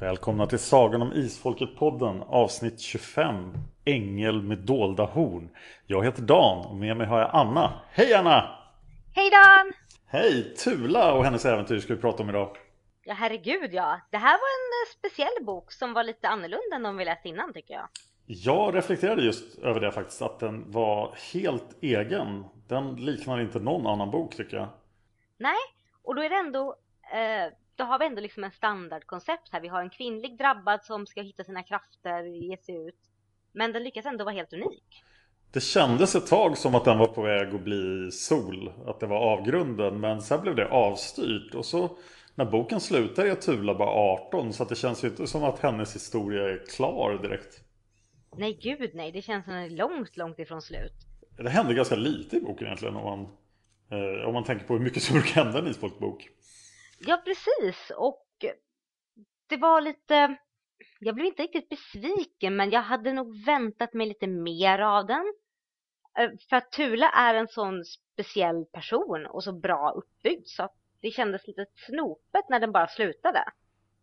Välkomna till Sagan om Isfolket-podden avsnitt 25 Ängel med dolda horn. Jag heter Dan och med mig har jag Anna. Hej Anna! Hej Dan! Hej! Tula och hennes äventyr ska vi prata om idag. Ja herregud ja, det här var en eh, speciell bok som var lite annorlunda än de vi läst innan tycker jag. Jag reflekterade just över det faktiskt, att den var helt egen. Den liknar inte någon annan bok tycker jag. Nej, och då är det ändå, eh, då har vi ändå liksom en standardkoncept här. Vi har en kvinnlig drabbad som ska hitta sina krafter, ge sig ut. Men den lyckas ändå vara helt unik. Det kändes ett tag som att den var på väg att bli sol, att det var avgrunden. Men sen blev det avstyrt och så när boken slutar är Tula bara 18 så att det känns ju inte som att hennes historia är klar direkt. Nej gud nej, det känns som den är långt, långt ifrån slut. Det händer ganska lite i boken egentligen om man, eh, om man tänker på hur mycket som brukar hända i en isfolkbok. Ja precis, och det var lite, jag blev inte riktigt besviken men jag hade nog väntat mig lite mer av den. Eh, För att Tula är en sån speciell person och så bra uppbyggd så att det kändes lite snopet när den bara slutade.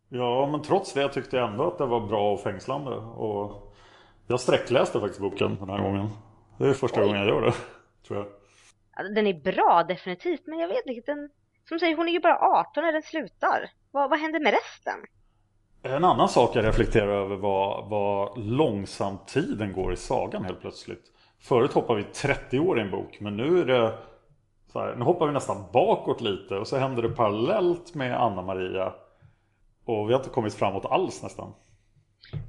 Ja, men trots det tyckte jag ändå att det var bra och fängslande. Och jag sträckläste faktiskt boken den här gången. Det är första Oj. gången jag gör det, tror jag. Ja, Den är bra definitivt men jag vet inte, den, som säger hon är ju bara 18 när den slutar. Vad, vad händer med resten? En annan sak jag reflekterar över var vad långsamt tiden går i sagan helt plötsligt. Förut hoppar vi 30 år i en bok, men nu är det här, nu hoppar vi nästan bakåt lite och så händer det parallellt med Anna-Maria. Och vi har inte kommit framåt alls nästan.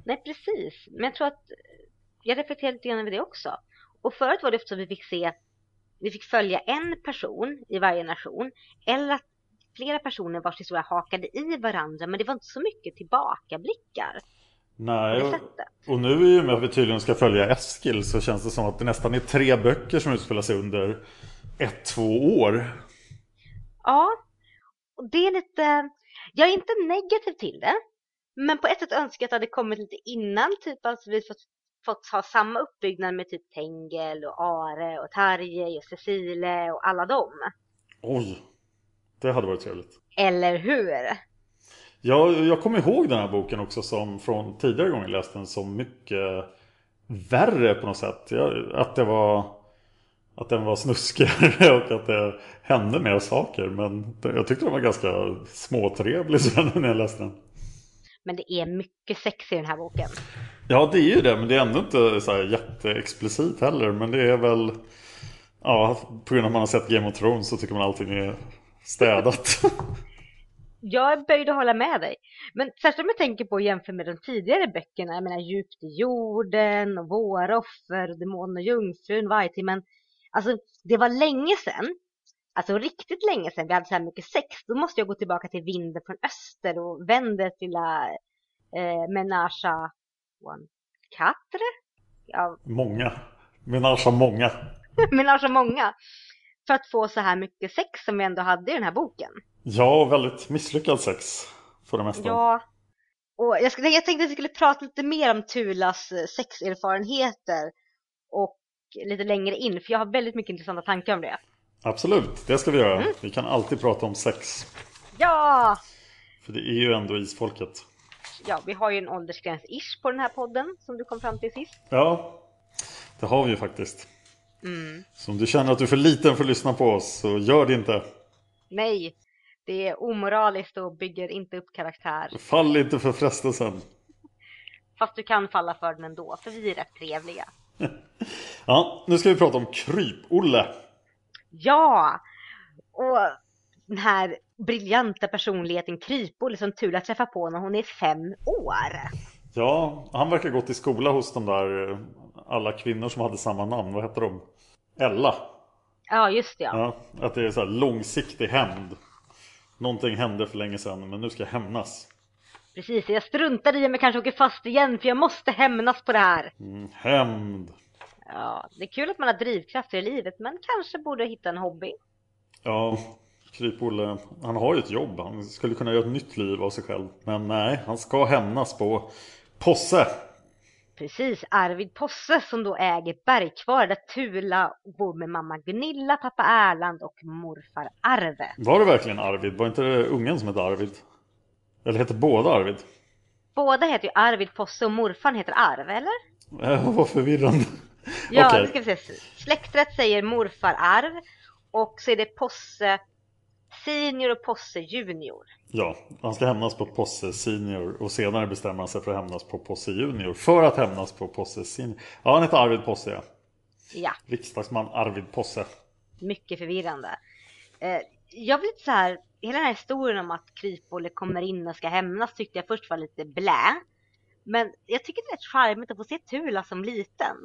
Nej precis, men jag tror att jag reflekterar lite grann över det också. Och förut var det ofta så att vi fick se, vi fick följa en person i varje nation eller att flera personer vars historia hakade i varandra men det var inte så mycket tillbakablickar. Nej, och, och nu i och med att vi tydligen ska följa Eskil så känns det som att det nästan är tre böcker som utspelar sig under ett, två år. Ja, och det är lite, jag är inte negativ till det. Men på ett sätt önskar jag att det hade kommit lite innan, typ alltså vi fått, fått ha samma uppbyggnad med typ Tengel och Are och Tarjei och Cecile och alla dem. Oj, det hade varit trevligt. Eller hur? Jag, jag kommer ihåg den här boken också som från tidigare gånger läste den som mycket värre på något sätt. Att det var att den var snuskigare och att det hände mer saker. Men jag tyckte den var ganska småtrevlig sen när jag läste den. Men det är mycket sex i den här boken. Ja det är ju det men det är ändå inte så här jätteexplicit heller. Men det är väl Ja på grund av att man har sett Game of Thrones så tycker man allting är städat. Jag är böjd att hålla med dig. Men särskilt om jag tänker på att jämföra med de tidigare böckerna. Jag menar Djupt i jorden och Våroffer, Demonen och Jungfrun, Vargtimmen. Alltså det var länge sedan. Alltså riktigt länge sedan vi hade så här mycket sex. Då måste jag gå tillbaka till Vinden från öster och Vendets lilla eh, Menasha One Quatre. Ja, Många. Menage många. Menasha många. För att få så här mycket sex som vi ändå hade i den här boken. Ja, väldigt misslyckad sex. För det mesta. Ja. Och jag, skulle, jag tänkte att vi skulle prata lite mer om Tulas eh, sexerfarenheter. Och lite längre in, för jag har väldigt mycket intressanta tankar om det. Absolut, det ska vi göra. Vi kan alltid prata om sex. Ja! För det är ju ändå isfolket. Ja, vi har ju en åldersgräns-ish på den här podden som du kom fram till sist. Ja, det har vi ju faktiskt. Mm. Så om du känner att du är för liten för att lyssna på oss så gör det inte. Nej, det är omoraliskt och bygger inte upp karaktär. Fall inte för frestelsen. Fast du kan falla för den ändå, för vi är rätt trevliga. Ja, nu ska vi prata om Kryp-Olle. Ja! Och den här briljanta personligheten Krypolle som Tula träffar på när hon är fem år. Ja, han verkar gått i skola hos de där eh, alla kvinnor som hade samma namn. Vad hette de? Ella. Ja, just det ja. Ja, att det är så här långsiktig hämnd. Någonting hände för länge sedan men nu ska jag hämnas. Precis, jag struntar i om jag kanske åker fast igen för jag måste hämnas på det här. Mm, hämnd. Ja, det är kul att man har drivkrafter i livet men kanske borde hitta en hobby. Ja, Kryp-Olle, han har ju ett jobb. Han skulle kunna göra ett nytt liv av sig själv. Men nej, han ska hämnas på Posse. Precis, Arvid Posse som då äger Bergkvar där Tula bor med mamma Gunilla, pappa Erland och morfar Arve. Var det verkligen Arvid? Var inte det ungen som hette Arvid? Eller hette båda Arvid? Båda heter ju Arvid Posse och morfar heter Arve, eller? Eh, vad förvirrande. Ja, Okej. nu ska vi se. Släkträtt säger morfar Arv och så är det Posse Senior och Posse Junior. Ja, han ska hämnas på Posse Senior och senare bestämmer han sig för att hämnas på Posse Junior. För att hämnas på Posse Senior. Ja, han heter Arvid Posse ja. Ja, Riksdagsman Arvid Posse. mycket förvirrande. Eh, jag blir lite så här, hela den här historien om att Krypolle kommer in och ska hämnas tyckte jag först var lite blä. Men jag tycker det är rätt charmigt att få se Tula som liten.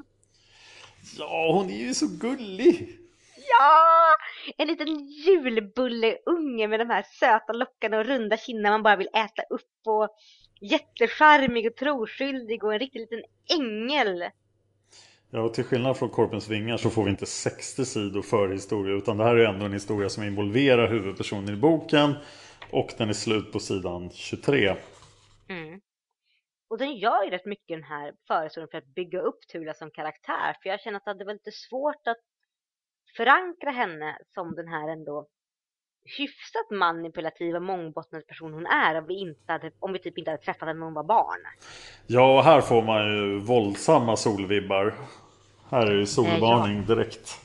Ja, hon är ju så gullig. Ja! En liten julbulleunge med de här söta lockarna och runda kinderna man bara vill äta upp och jättecharmig och troskyldig och en riktig liten ängel. Ja, och till skillnad från Korpens vingar så får vi inte 60 sidor förhistoria utan det här är ändå en historia som involverar huvudpersonen i boken och den är slut på sidan 23. Mm. Och den gör ju rätt mycket den här förhistorien för att bygga upp Tula som karaktär. För jag känner att det hade varit lite svårt att förankra henne som den här ändå hyfsat manipulativa mångbottnade person hon är om vi, inte hade, om vi typ inte hade träffat henne när hon var barn. Ja, här får man ju våldsamma solvibbar. Här är ju solvarning direkt.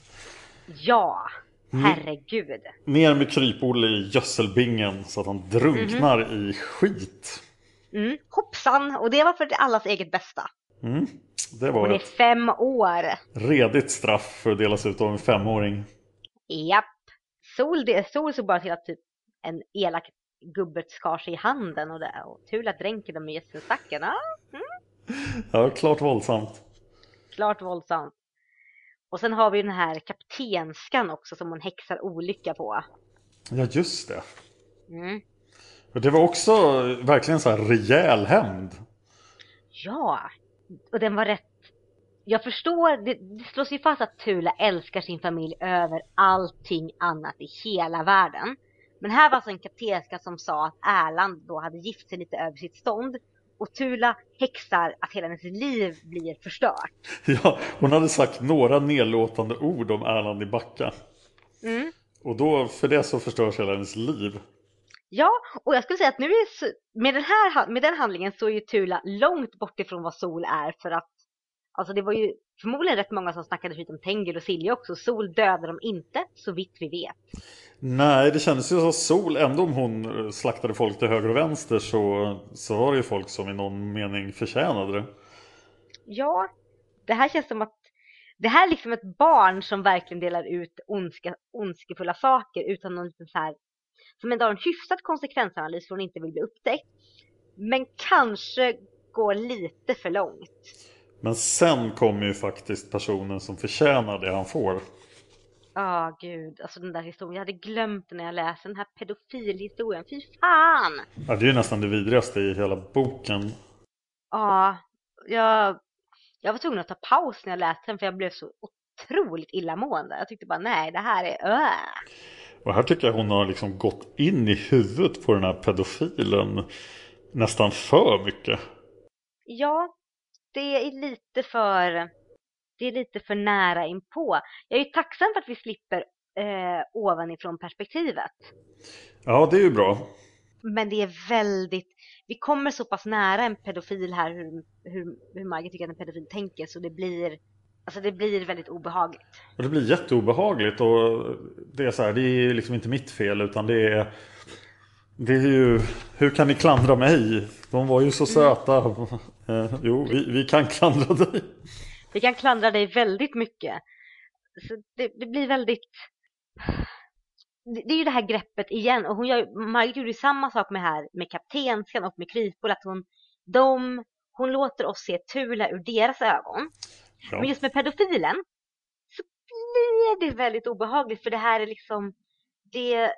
Ja, herregud. Ner med krypolle i gödselbingen så att han drunknar i skit. Mm, hoppsan, och det var för allas eget bästa. Mm. Det var är ett fem år. redigt straff för att delas ut av en femåring. Japp. Sol, det, sol såg bara till att typ en elak gubbe skar sig i handen och, det, och Tula dränker dem i gödselstacken. Ja, Ja, klart våldsamt. klart våldsamt. Och sen har vi den här kaptenskan också som hon häxar olycka på. Ja, just det. Mm. Och det var också verkligen så här rejäl hämnd. Ja, och den var rätt... Jag förstår, det, det slås ju fast att Tula älskar sin familj över allting annat i hela världen. Men här var alltså en kaptenska som sa att Erland då hade gift sig lite över sitt stånd. Och Tula häxar att hela hennes liv blir förstört. Ja, hon hade sagt några nedlåtande ord om Erland i Backa. Mm. Och då, för det så förstörs hela hennes liv. Ja, och jag skulle säga att nu är med den här med den handlingen så är ju Tula långt bort ifrån vad Sol är för att alltså det var ju förmodligen rätt många som snackade skit om Tengil och Silja också. Sol dödade dem inte så vitt vi vet. Nej, det kändes ju som Sol, ändå om hon eh, slaktade folk till höger och vänster så, så var det ju folk som i någon mening förtjänade det. Ja, det här känns som att det här är liksom ett barn som verkligen delar ut ondska, ondskefulla saker utan någon liten så här som ändå har en hyfsad konsekvensanalys för hon inte vill bli upptäckt. Men kanske går lite för långt. Men sen kommer ju faktiskt personen som förtjänar det han får. Ja, gud. Alltså den där historien. Jag hade glömt när jag läste den här pedofilhistorien. Fy fan! Ja, det är ju nästan det vidrigaste i hela boken. Ja, jag, jag var tvungen att ta paus när jag läste den för jag blev så otroligt illamående. Jag tyckte bara nej, det här är öh. Och här tycker jag hon har liksom gått in i huvudet på den här pedofilen nästan för mycket. Ja, det är lite för det är lite för nära inpå. Jag är ju tacksam för att vi slipper eh, ovanifrån perspektivet. Ja, det är ju bra. Men det är väldigt, vi kommer så pass nära en pedofil här hur, hur, hur Margit tycker att en pedofil tänker så det blir Alltså det blir väldigt obehagligt. Och det blir jätteobehagligt och det är så här, det är liksom inte mitt fel utan det är Det är ju, hur kan ni klandra mig? De var ju så söta. Mm. jo, vi, vi kan klandra dig. Vi kan klandra dig väldigt mycket. Så det, det blir väldigt det är ju det här greppet igen och hon gör, Margit gjorde samma sak med här med kaptenskan och med krypol att hon de, hon låter oss se Tula ur deras ögon. Ja. Men just med pedofilen så blir det väldigt obehagligt för det här är liksom det,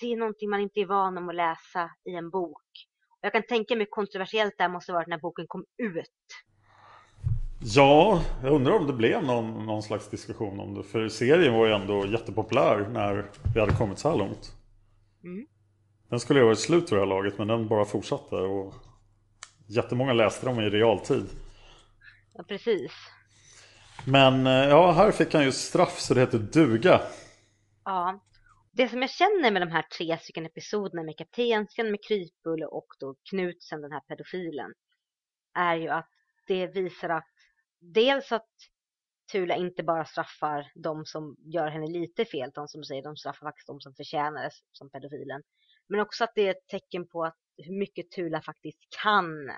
det är någonting man inte är van om att läsa i en bok. Jag kan tänka mig kontroversiellt det här måste varit när boken kom ut. Ja, jag undrar om det blev någon, någon slags diskussion om det. För serien var ju ändå jättepopulär när vi hade kommit så här långt. Mm. Den skulle ju varit slut för det här laget men den bara fortsatte. Och jättemånga läste dem i realtid. Ja, precis. Men eh, ja, här fick han ju straff så det heter duga. Ja. Det som jag känner med de här tre stycken episoderna med kaptenskan, med Krypbulle och då Knutsen, den här pedofilen, är ju att det visar att dels att Tula inte bara straffar de som gör henne lite fel, de som säger de straffar faktiskt de som förtjänar det som pedofilen. Men också att det är ett tecken på att hur mycket Tula faktiskt kan.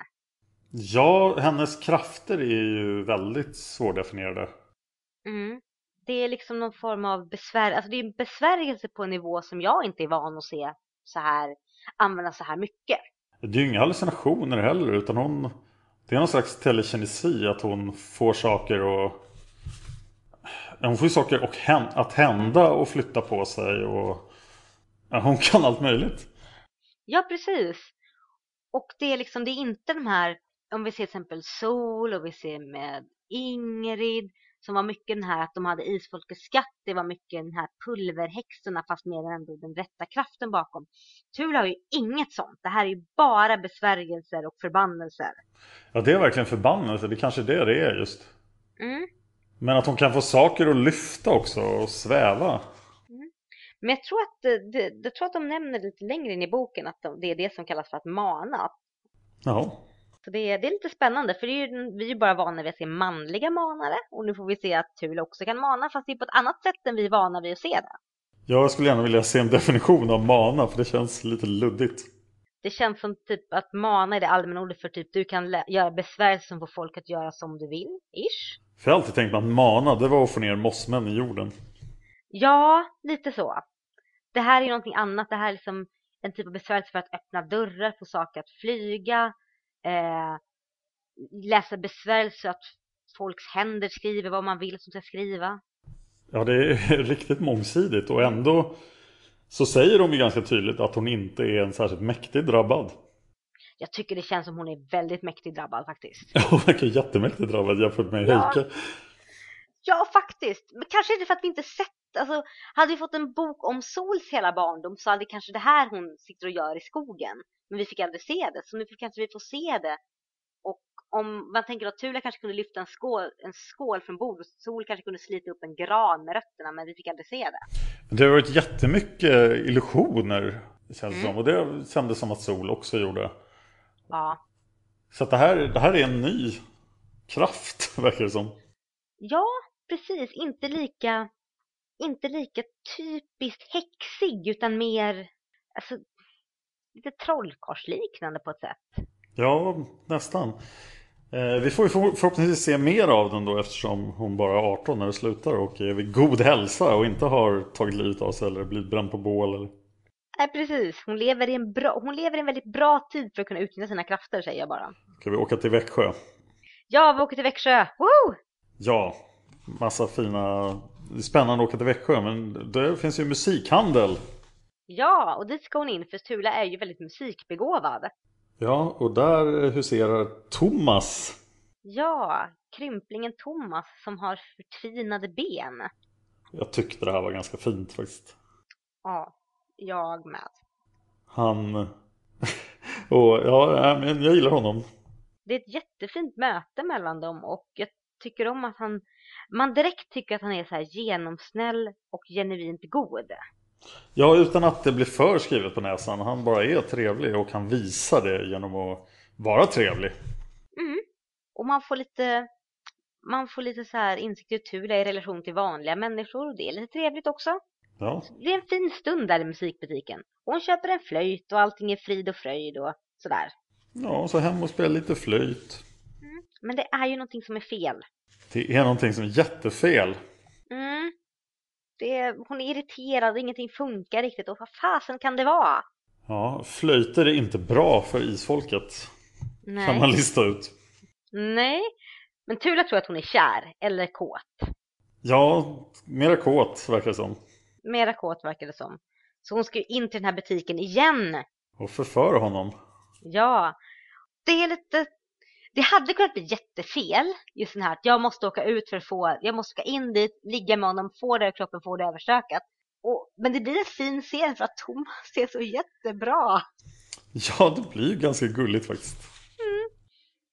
Ja, hennes krafter är ju väldigt svårdefinierade. Mm. Det är liksom någon form av besvär, alltså det är en besvärjelse på en nivå som jag inte är van att se så här, använda så här mycket. Det är ju inga hallucinationer heller, utan hon det är någon slags telekinesi att hon får saker och Hon får ju saker och att hända och flytta på sig och ja, Hon kan allt möjligt. Ja, precis. Och det är liksom, det är inte de här Om vi ser till exempel Sol och vi ser med Ingrid som var mycket den här att de hade isfolkets skatt, det var mycket den här pulverhäxorna fast med ändå den rätta kraften bakom. Tula har ju inget sånt, det här är ju bara besvärjelser och förbannelser. Ja det är verkligen förbannelser, det kanske är det det är just. Mm. Men att hon kan få saker att lyfta också och sväva. Mm. Men jag tror, att, det, jag tror att de nämner lite längre in i boken att de, det är det som kallas för att mana. Jaha. Så det är, det är lite spännande för är ju, vi är ju bara vana vid att se manliga manare och nu får vi se att Tula också kan mana fast det är på ett annat sätt än vi är vana vid att se det. Jag skulle gärna vilja se en definition av mana för det känns lite luddigt. Det känns som typ att mana är det allmänna ordet för typ du kan göra besvärjelser som får folk att göra som du vill, ish. För jag har alltid tänkt att mana det var att få ner mossmän i jorden. Ja, lite så. Det här är ju någonting annat, det här är liksom en typ av besvärjelse för att öppna dörrar, få saker att flyga, eh, läsa besvärjelse att folks händer skriver vad man vill som ska skriva. Ja, det är riktigt mångsidigt och ändå så säger de ju ganska tydligt att hon inte är en särskilt mäktig drabbad. Jag tycker det känns som hon är väldigt mäktig drabbad faktiskt. Ja, hon verkar jättemäktigt drabbad jämfört med ja. Heike. Ja, faktiskt. Men kanske inte för att vi inte sett Alltså, hade vi fått en bok om Sols hela barndom så hade kanske det här hon sitter och gör i skogen. Men vi fick aldrig se det, så nu kanske vi får se det. Och om man tänker att Tula kanske kunde lyfta en skål, en skål från bordet, Sol kanske kunde slita upp en gran med rötterna, men vi fick aldrig se det. Det har varit jättemycket illusioner, känns mm. som. Och det kändes som att Sol också gjorde. Ja. Så det, här, det här är en ny kraft, verkar det som. Ja, precis. Inte lika, inte lika typiskt häxig, utan mer... Alltså, lite trollkarlsliknande på ett sätt. Ja, nästan. Eh, vi får ju förhoppningsvis se mer av den då eftersom hon bara är 18 när det slutar och är vid god hälsa och inte har tagit livet av sig eller blivit bränd på bål. Eller... Nej, precis. Hon lever, i en bra, hon lever i en väldigt bra tid för att kunna utnyttja sina krafter, säger jag bara. Ska vi åka till Växjö? Ja, vi åker till Växjö! Woo! Ja, massa fina... Det är spännande att åka till Växjö, men det finns ju musikhandel. Ja, och dit ska hon in för Tula är ju väldigt musikbegåvad. Ja, och där huserar Thomas. Ja, krymplingen Thomas som har förtvinade ben. Jag tyckte det här var ganska fint faktiskt. Ja, jag med. Han... och ja, men jag gillar honom. Det är ett jättefint möte mellan dem och jag tycker om att han... Man direkt tycker att han är så här genomsnäll och genuint god. Ja, utan att det blir för skrivet på näsan. Han bara är trevlig och kan visa det genom att vara trevlig. Mm. Och man får lite man får lite så här insikt i Tula i relation till vanliga människor och det är lite trevligt också. Ja. Det är en fin stund där i musikbutiken. Och hon köper en flöjt och allting är frid och fröjd och sådär. Ja, så hem och spela lite flöjt. Mm. Men det är ju någonting som är fel. Det är någonting som är jättefel. Mm. Det hon är irriterad, ingenting funkar riktigt och vad fasen kan det vara? Ja, flöjter är inte bra för isfolket. Nej. Kan man lista ut. Nej, men Tula tror att hon är kär eller kåt. Ja, mera kåt verkar det som. Mera kåt verkar det som. Så hon ska ju in till den här butiken igen. Och förföra honom. Ja, det är lite... Det hade kunnat bli jättefel, just den här att jag måste åka ut för att få, jag måste åka in dit, ligga med honom, få det över kroppen, få det överstökat. Och, men det blir en fin scen för att Thomas ser så jättebra. Ja, det blir ju ganska gulligt faktiskt. Mm.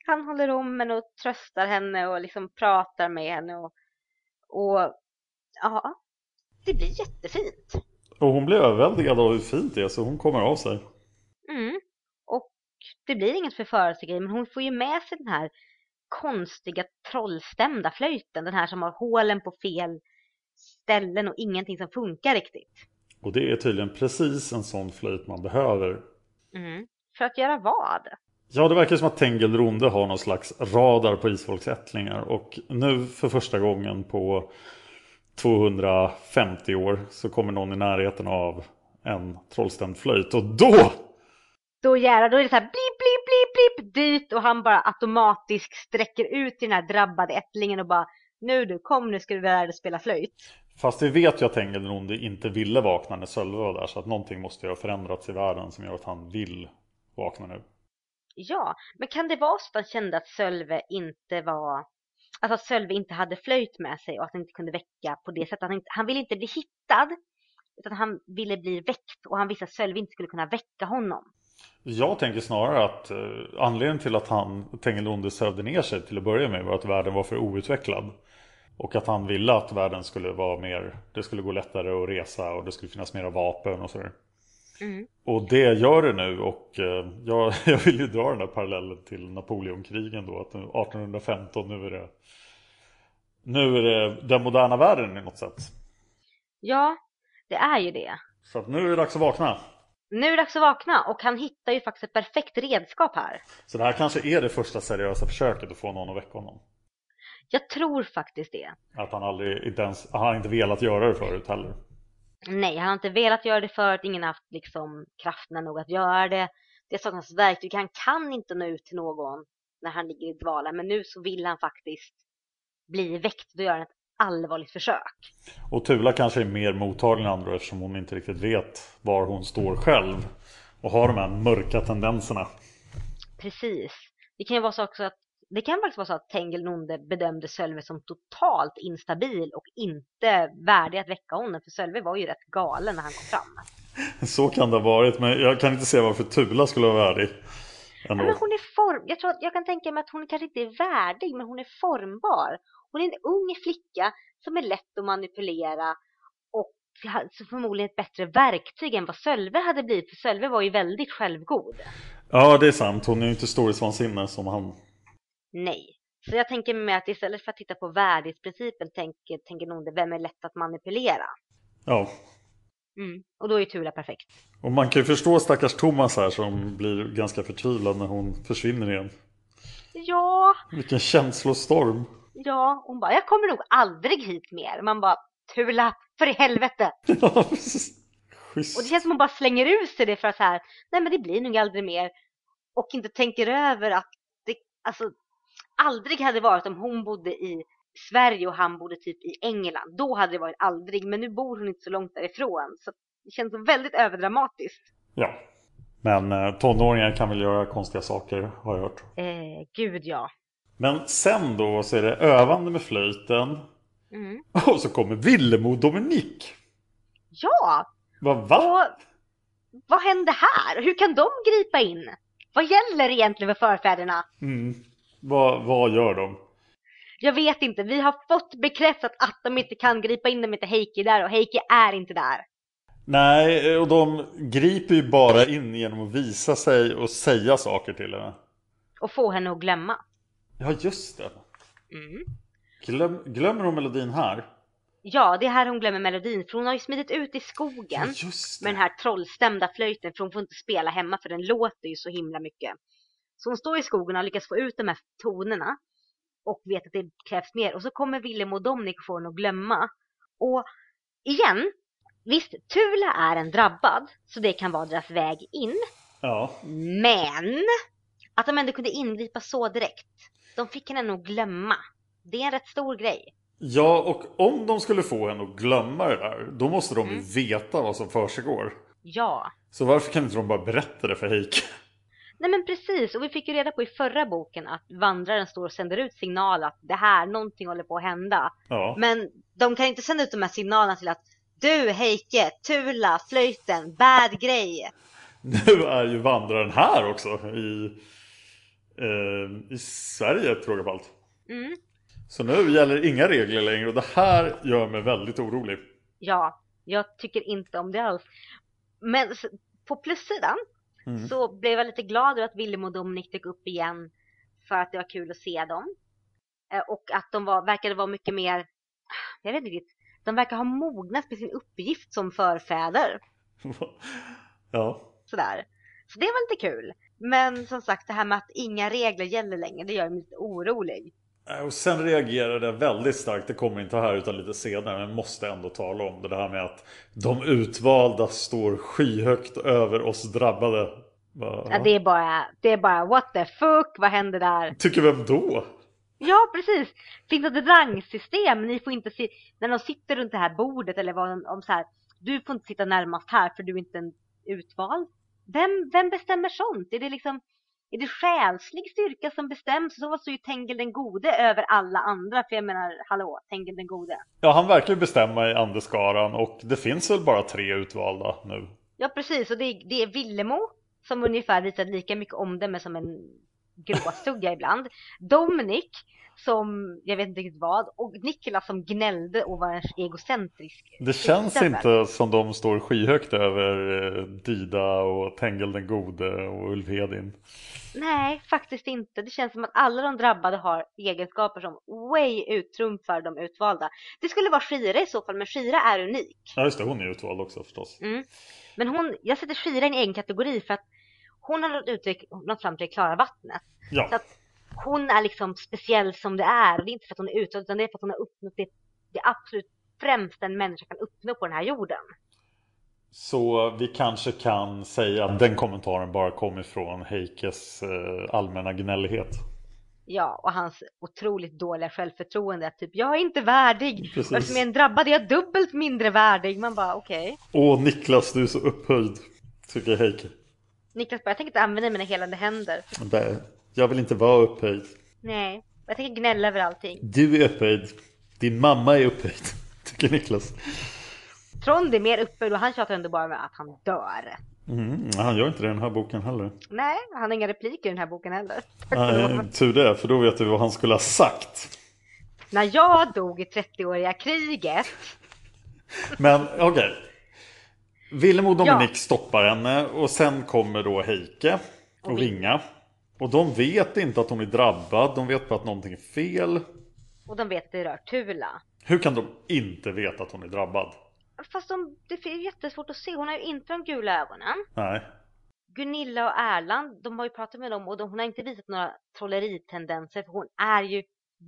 Han håller om henne och tröstar henne och liksom pratar med henne och, och ja, det blir jättefint. Och hon blir överväldigad av hur fint det är så hon kommer av sig. Mm. Det blir inget förförelsegrej men hon får ju med sig den här konstiga trollstämda flöjten. Den här som har hålen på fel ställen och ingenting som funkar riktigt. Och det är tydligen precis en sån flöjt man behöver. Mm. För att göra vad? Ja, det verkar som att Tengil Ronde har någon slags radar på isfolksättlingar. Och nu för första gången på 250 år så kommer någon i närheten av en trollstämd flöjt. Och då! Då jävlar, då är det så här blip, blip, blip, blip dit och han bara automatiskt sträcker ut till den här drabbade ättlingen och bara nu du, kom nu ska du lära dig spela flöjt. Fast vi vet ju att Tengil Ronde inte ville vakna när Sölve var där. Så att någonting måste ju ha förändrats i världen som gör att han vill vakna nu. Ja, men kan det vara så att han kände att Sölve inte var Alltså att Sölve inte hade flöjt med sig och att han inte kunde väcka på det sättet. Han, inte, han ville inte bli hittad utan han ville bli väckt och han visste att Sölve inte skulle kunna väcka honom. Jag tänker snarare att eh, anledningen till att han Tengelonde sövde ner sig till att börja med var att världen var för outvecklad. Och att han ville att världen skulle vara mer, det skulle gå lättare att resa och det skulle finnas mera vapen och sådär. Mm. Och det gör det nu och eh, jag, jag vill ju dra den där parallellen till Napoleonkrigen då. Att 1815 nu är det nu är det den moderna världen i något sätt. Ja, det är ju det. Så att nu är det dags att vakna. Nu är det dags att vakna och han hittar ju faktiskt ett perfekt redskap här. Så det här kanske är det första seriösa försöket att få någon att väcka honom. Jag tror faktiskt det. Att han aldrig, inte ens, han har inte velat göra det förut heller. Nej, han har inte velat göra det förut. Ingen har haft liksom kraften nog att göra det. Det saknas verktyg. Han kan inte nå ut till någon när han ligger i dvala. Men nu så vill han faktiskt bli väckt. Då gör han ett allvarligt försök. Och Tula kanske är mer mottaglig än andra eftersom hon inte riktigt vet var hon står själv. Och har de här mörka tendenserna. Precis. Det kan ju vara så också att det kan faktiskt vara så att Tengil Nonde bedömde Sölve som totalt instabil och inte värdig att väcka honom. För Sölve var ju rätt galen när han kom fram. Så kan det ha varit, men jag kan inte se varför Tula skulle vara värdig. Ja, men hon är form... Jag, tror att jag kan tänka mig att hon kanske inte är värdig, men hon är formbar. Hon är en ung flicka som är lätt att manipulera och så förmodligen ett bättre verktyg än vad Sölve hade blivit. För Sölve var ju väldigt självgod. Ja, det är sant. Hon är ju inte storhetsvansinne som han. Nej. Så jag tänker mig att istället för att titta på värdighetsprincipen tänker, tänker nog det vem är lätt att manipulera. Ja. Mm. Och då är ju Tula perfekt. Och man kan ju förstå stackars Thomas här som blir ganska förtvivlad när hon försvinner igen. Ja. Vilken känslostorm. Ja, hon bara, jag kommer nog aldrig hit mer. Man bara, Tula, för i helvete. Och det känns som hon bara slänger ut sig det för att så här, nej men det blir nog aldrig mer. Och inte tänker över att det, alltså, aldrig hade varit om hon bodde i Sverige och han bodde typ i England. Då hade det varit aldrig, men nu bor hon inte så långt därifrån. Så det känns väldigt överdramatiskt. Ja. Men eh, tonåringar kan väl göra konstiga saker har jag hört. Eh, gud ja. Men sen då så är det övande med flöjten. Mm. Och så kommer Villemo och Dominik. Ja! Vad va? Och vad hände här? Hur kan de gripa in? Vad gäller egentligen för förfäderna? Mm. Vad, vad gör de? Jag vet inte. Vi har fått bekräftat att de inte kan gripa in om inte Heikki är där och Heikki är inte där. Nej, och de griper ju bara in genom att visa sig och säga saker till henne. Och få henne att glömma. Ja, just det. Mm. Glöm, glömmer hon melodin här? Ja, det är här hon glömmer melodin för hon har ju smidit ut i Ja, skogen just med den här trollstämda flöjten för hon får inte spela hemma för den låter ju så himla mycket. Så hon står i skogen och har lyckats få ut de här tonerna och vet att det krävs mer och så kommer Willem och Dominic får henne att glömma. Och igen, visst Tula är en drabbad så det kan vara deras väg in. Ja. Men att de ändå kunde ingripa så direkt. De fick henne nog glömma. Det är en rätt stor grej. ja, och om de skulle få henne att glömma det där, då måste de ju Mm. veta vad som försiggår. Ja. Så varför kan inte de bara berätta det för Heike? Nej men precis, och vi fick ju reda på i förra boken att vandraren står och sänder ut signaler att det här, någonting håller på att hända. Ja. Men de kan inte sända ut de här signalerna till att du Heike, Tula, flöjten, bad grej. Nu är ju vandraren här också i, eh, i Sverige till råga på allt. Mm. Så nu gäller inga regler längre och det här gör mig väldigt orolig. Ja, jag tycker inte om det alls. Men på plussidan Mm. så blev jag lite glad över att Willem och Dominic dök upp igen för att det var kul att se dem. Eh, Och att de var, verkade vara mycket mer, jag vet inte riktigt, de verkar ha mognat med sin uppgift som förfäder. ja. Sådär. Så det var lite kul. Men som sagt det här med att inga regler gäller längre, det gör mig lite orolig. Eh, Och sen reagerade jag väldigt starkt, det kommer inte här utan lite senare, men måste ändå tala om det, det här med att de utvalda står skyhögt över oss drabbade. Ja, det är bara, det är bara what the fuck, vad hände där? Tycker vem då? Ja, precis. Finns det ett rangsystem? Ni får inte se, när de sitter runt det här bordet eller vad om så här, du får inte sitta närmast här för du är inte en utvald. Vem, vem bestämmer sånt? Är det liksom, är det själslig styrka som bestäms? Så står ju Tengil den gode över alla andra, för jag menar, hallå, Tengil den gode. Ja, han verkar ju bestämma i andeskaran och det finns väl bara tre utvalda nu. Ja, precis, och det, är- det är Villemo som ungefär visar lika mycket omdöme som en gråstugga ibland. Dominic som, jag vet inte riktigt vad, och Niklas som gnällde och var egocentrisk. Det känns Stämmer. inte som de står skyhögt över eh, Dida och Tengel den gode och Ulfhedin. Nej, faktiskt inte. Det känns som att alla de drabbade har egenskaper som way uttrumfar de utvalda. Det skulle vara Shira i så fall, men Shira är unik. Ja just det, hon är utvald också förstås. Mm. Men hon, jag sätter Shira i en egen kategori för att hon har nått, uttryck, nått fram till det klara vattnet. Så Ja, att hon är liksom speciell som det är. Och det är inte för att hon är utvald, utan det är för att hon har uppnått det, det absolut främsta en människa kan uppnå på den här jorden. så vi kanske kan säga att den kommentaren bara kom ifrån Heikes eh, allmänna gnällighet. Ja, och hans otroligt dåliga självförtroende. Typ, jag är inte värdig. Precis. Och jag är en drabbad är jag dubbelt mindre värdig. Man bara, okej. Åh Niklas, du är så upphöjd, tycker Heike. Niklas bara, jag tänker inte använda mina helande händer. Nej, Jag vill inte vara upphöjd. Nej, jag tänker gnälla över allting. Du är upphöjd. Din mamma är upphöjd, tycker Niklas. Trond är mer upphöjd och han tjatar ändå bara med att han dör. Mm, han gör inte det i den här boken heller. Nej, han har inga repliker i den här boken heller. Nej, tur det, för då vet du vad han skulle ha sagt. När jag dog i 30-åriga kriget. Men okej. Willem och Dominik Ja. stoppar henne och sen kommer då Heike och, Och Vinga. Och de vet inte att hon är drabbad, de vet bara att någonting är fel. Och de vet att det rör Tula. Hur kan de inte veta att hon är drabbad? Fast de, det är jättesvårt att se. Hon har ju inte de gula ögonen. Nej. Gunilla och Erland, de har ju pratat med dem och de, hon har inte visat några trolleritendenser för hon är ju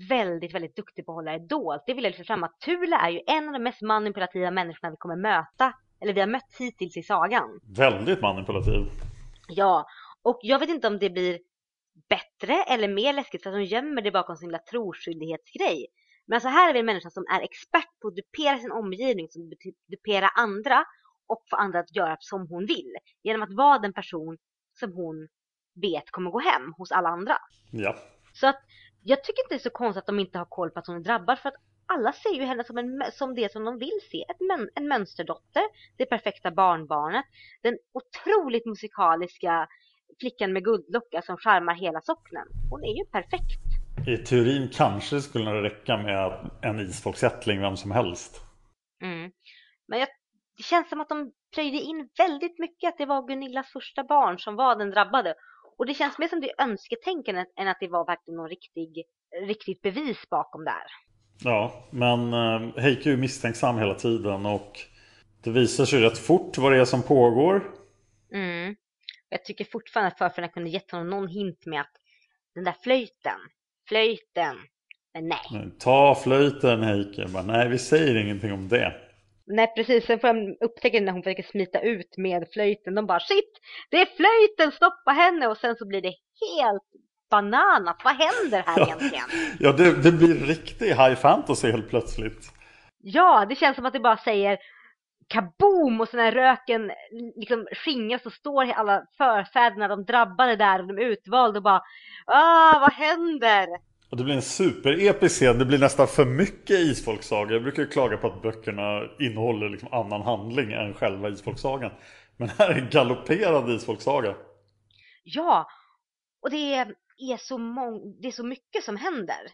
väldigt, väldigt duktig på att hålla det dolt. Det vill jag lyfta fram att Tula är ju en av de mest manipulativa människorna vi kommer möta, eller vi har mött hittills i sagan. Väldigt manipulativ. Ja, och jag vet inte om det blir bättre eller mer läskigt för att hon gömmer det bakom sin lilla troskyldighetsgrej. Men alltså här är vi en människa som är expert på att dupera sin omgivning, som dupera andra och få andra att göra som hon vill. Genom att vara den person som hon vet kommer gå hem hos alla andra. Ja. Så att jag tycker inte det är så konstigt att de inte har koll på att hon är drabbad för att alla ser ju henne som, en, som det som de vill se. Ett mön, en mönsterdotter, det perfekta barnbarnet, den otroligt musikaliska flickan med guldlocka som charmar hela socknen. Hon är ju perfekt. I teorin kanske det skulle räcka med en isfolksättling, vem som helst. Mm. Men jag, det känns som att de plöjde in väldigt mycket att det var Gunillas första barn som var den drabbade. Och det känns mer som det är önsketänkande än att det var verkligen någon riktig, riktigt bevis bakom där. Ja, men eh, Heike är ju misstänksam hela tiden och det visar sig rätt fort vad det är som pågår. Mm. Jag tycker fortfarande att förfäderna kunde gett honom någon hint med att den där flöjten, flöjten, men nej. Ta flöjten Heike, bara, nej vi säger ingenting om det. Nej precis, sen får de upptäcka när hon försöker smita ut med flöjten. De bara shit, det är flöjten, stoppa henne! Och sen så blir det helt bananat. Vad händer här egentligen? Ja, det, det blir riktig high fantasy helt plötsligt. Ja, det känns som att det bara säger kaboom och sen när röken liksom skingras så står alla förfäderna, de drabbade där och de utvalda och bara ah, vad händer? Och det blir en superepisk scen, det blir nästan för mycket isfolksaga. Jag brukar ju klaga på att böckerna innehåller liksom annan handling än själva isfolksagan. Men här är en galopperande isfolksaga. Ja, och det är, så, mång- det är så mycket som händer.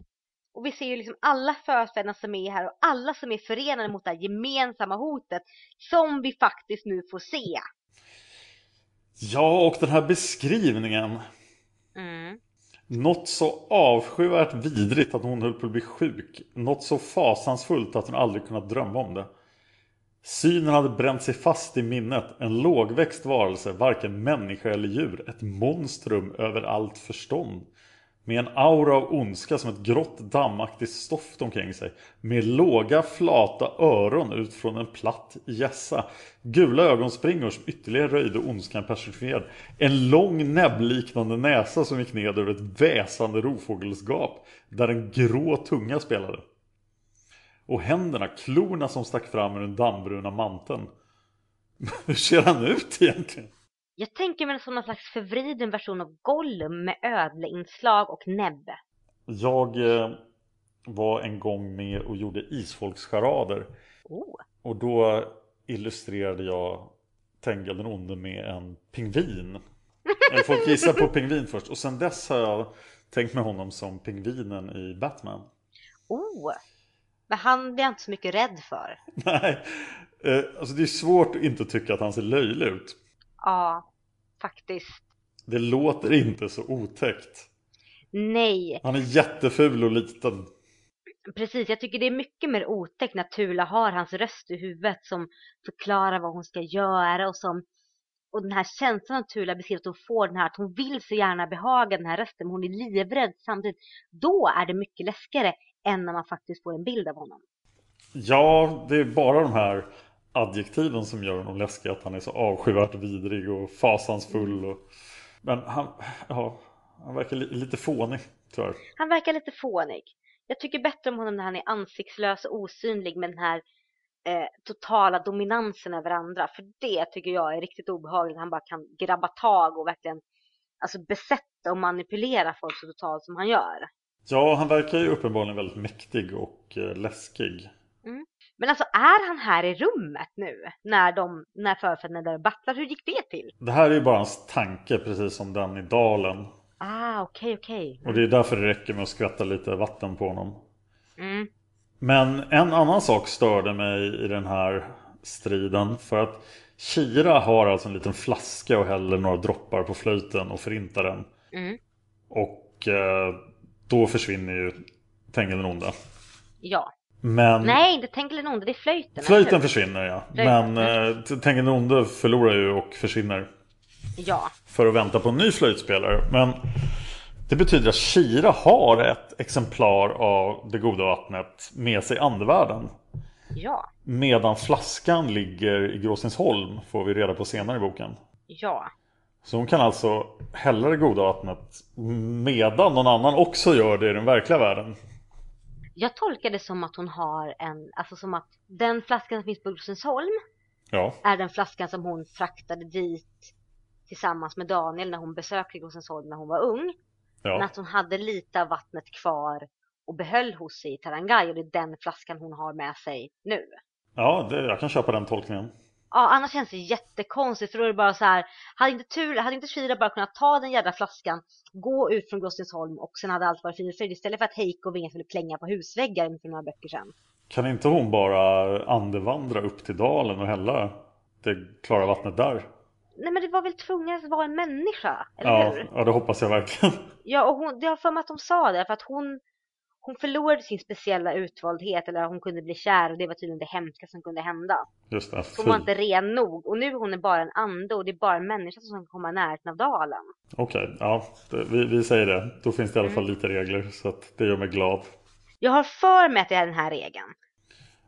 Och vi ser ju liksom alla förfäderna som är här och alla som är förenade mot det här gemensamma hotet som vi faktiskt nu får se. Ja, och den här beskrivningen. Mm. Något så avskyvärt vidrigt att hon höll på att bli sjuk. Något så fasansfullt att hon aldrig kunnat drömma om det. Synen hade bränt sig fast i minnet. En lågväxt varelse, varken människa eller djur. Ett monstrum över allt förstånd. Med en aura av ondska som ett grått dammaktigt stoft omkring sig. Med låga flata öron ut från en platt gässa. Gula ögonspringor som ytterligare röjde ondskan personifierad. En lång näbbliknande näsa som gick ned över ett väsande rovfågelsgap. Där en grå tunga spelade. Och händerna, klorna som stack fram ur den dammbruna manteln. Hur ser han ut egentligen? Jag tänker mig som någon slags förvriden version av Gollum med ödleinslag och näbbe. Jag eh, var en gång med och gjorde isfolkscharader. Oh. Och då illustrerade jag Tengil den onde med en pingvin. Eller folk gissar på pingvin först. Och sen dess har jag tänkt med honom som pingvinen i Batman. Oh. Men han blir jag inte så mycket rädd för. Nej, eh, alltså det är svårt att inte tycka att han ser löjlig ut. Ja, faktiskt. Det låter inte så otäckt. Nej. Han är jätteful och liten. Precis, jag tycker det är mycket mer otäckt när Tula har hans röst i huvudet som förklarar vad hon ska göra och som och den här känslan av Tula beskriver att hon får den här att hon vill så gärna behaga den här rösten men hon är livrädd samtidigt. Då är det mycket läskigare än när man faktiskt får en bild av honom. Ja, det är bara de här adjektiven som gör honom läskig. Att han är så avskyvärt vidrig och fasansfull. Och... Men han, ja, han verkar li lite fånig tyvärr. Han verkar lite fånig. Jag tycker bättre om honom när han är ansiktslös och osynlig med den här eh, totala dominansen över andra. För det tycker jag är riktigt obehagligt. Han bara kan grabba tag och verkligen alltså, besätta och manipulera folk så totalt som han gör. Ja, han verkar ju uppenbarligen väldigt mäktig och eh, läskig. Mm. Men alltså är han här i rummet nu när, de, när förfäderna battlar? Hur gick det till? Det här är ju bara hans tanke precis som den i dalen. Ah, okej, okay, okej. Okay. Och det är därför det räcker med att skvätta lite vatten på honom. Mm. Men en annan sak störde mig i den här striden. För att Kira har alltså en liten flaska och häller några droppar på flöjten och förintar den. Mm. Och eh, då försvinner ju Tengil den onde. Ja. Men... Nej, inte Tengil den onde, det är flöjten. Flöjten försvinner ja. Flöjten. Men eh, Tengil den onde förlorar ju och försvinner. Ja. För att vänta på en ny flöjtspelare. Men det betyder att Kira har ett exemplar av det goda vattnet med sig i andevärlden. Ja. Medan flaskan ligger i Gråsensholm får vi reda på senare i boken. Ja. Så hon kan alltså hälla det goda vattnet medan någon annan också gör det i den verkliga världen. Jag tolkar det som att hon har en, alltså som att den flaskan som finns på Gråsensholm ja. är den flaskan som hon fraktade dit tillsammans med Daniel när hon besökte Rosensholm när hon var ung. Men Ja, att hon hade lite av vattnet kvar och behöll hos sig i Tarangay och det är den flaskan hon har med sig nu. ja det, jag kan köpa den tolkningen. Ja, annars känns det jättekonstigt för då är det bara så här, hade inte tur, hade inte Shira bara kunnat ta den jävla flaskan, gå ut från Grossensholm och sen hade allt varit frid och fröjd istället för att Heiko och Vinga skulle klänga på husväggar för några böcker sedan. Kan inte hon bara andevandra upp till dalen och hälla det klara vattnet där? Nej men det var väl tvunget att vara en människa, eller Ja, hur? ja, det hoppas jag verkligen. Ja, och hon, det har för mig att de sa det, för att hon, hon förlorade sin speciella utvaldhet, eller hon kunde bli kär och det var tydligen det hemska som kunde hända. Just det, hon var inte ren nog och nu hon är bara en ande och det är bara en människa som kan komma i närheten av dalen. Okej, ja, det, vi, vi säger det. Då finns det i alla fall Mm. lite regler så att det gör mig glad. Jag har för mig att det är den här regeln.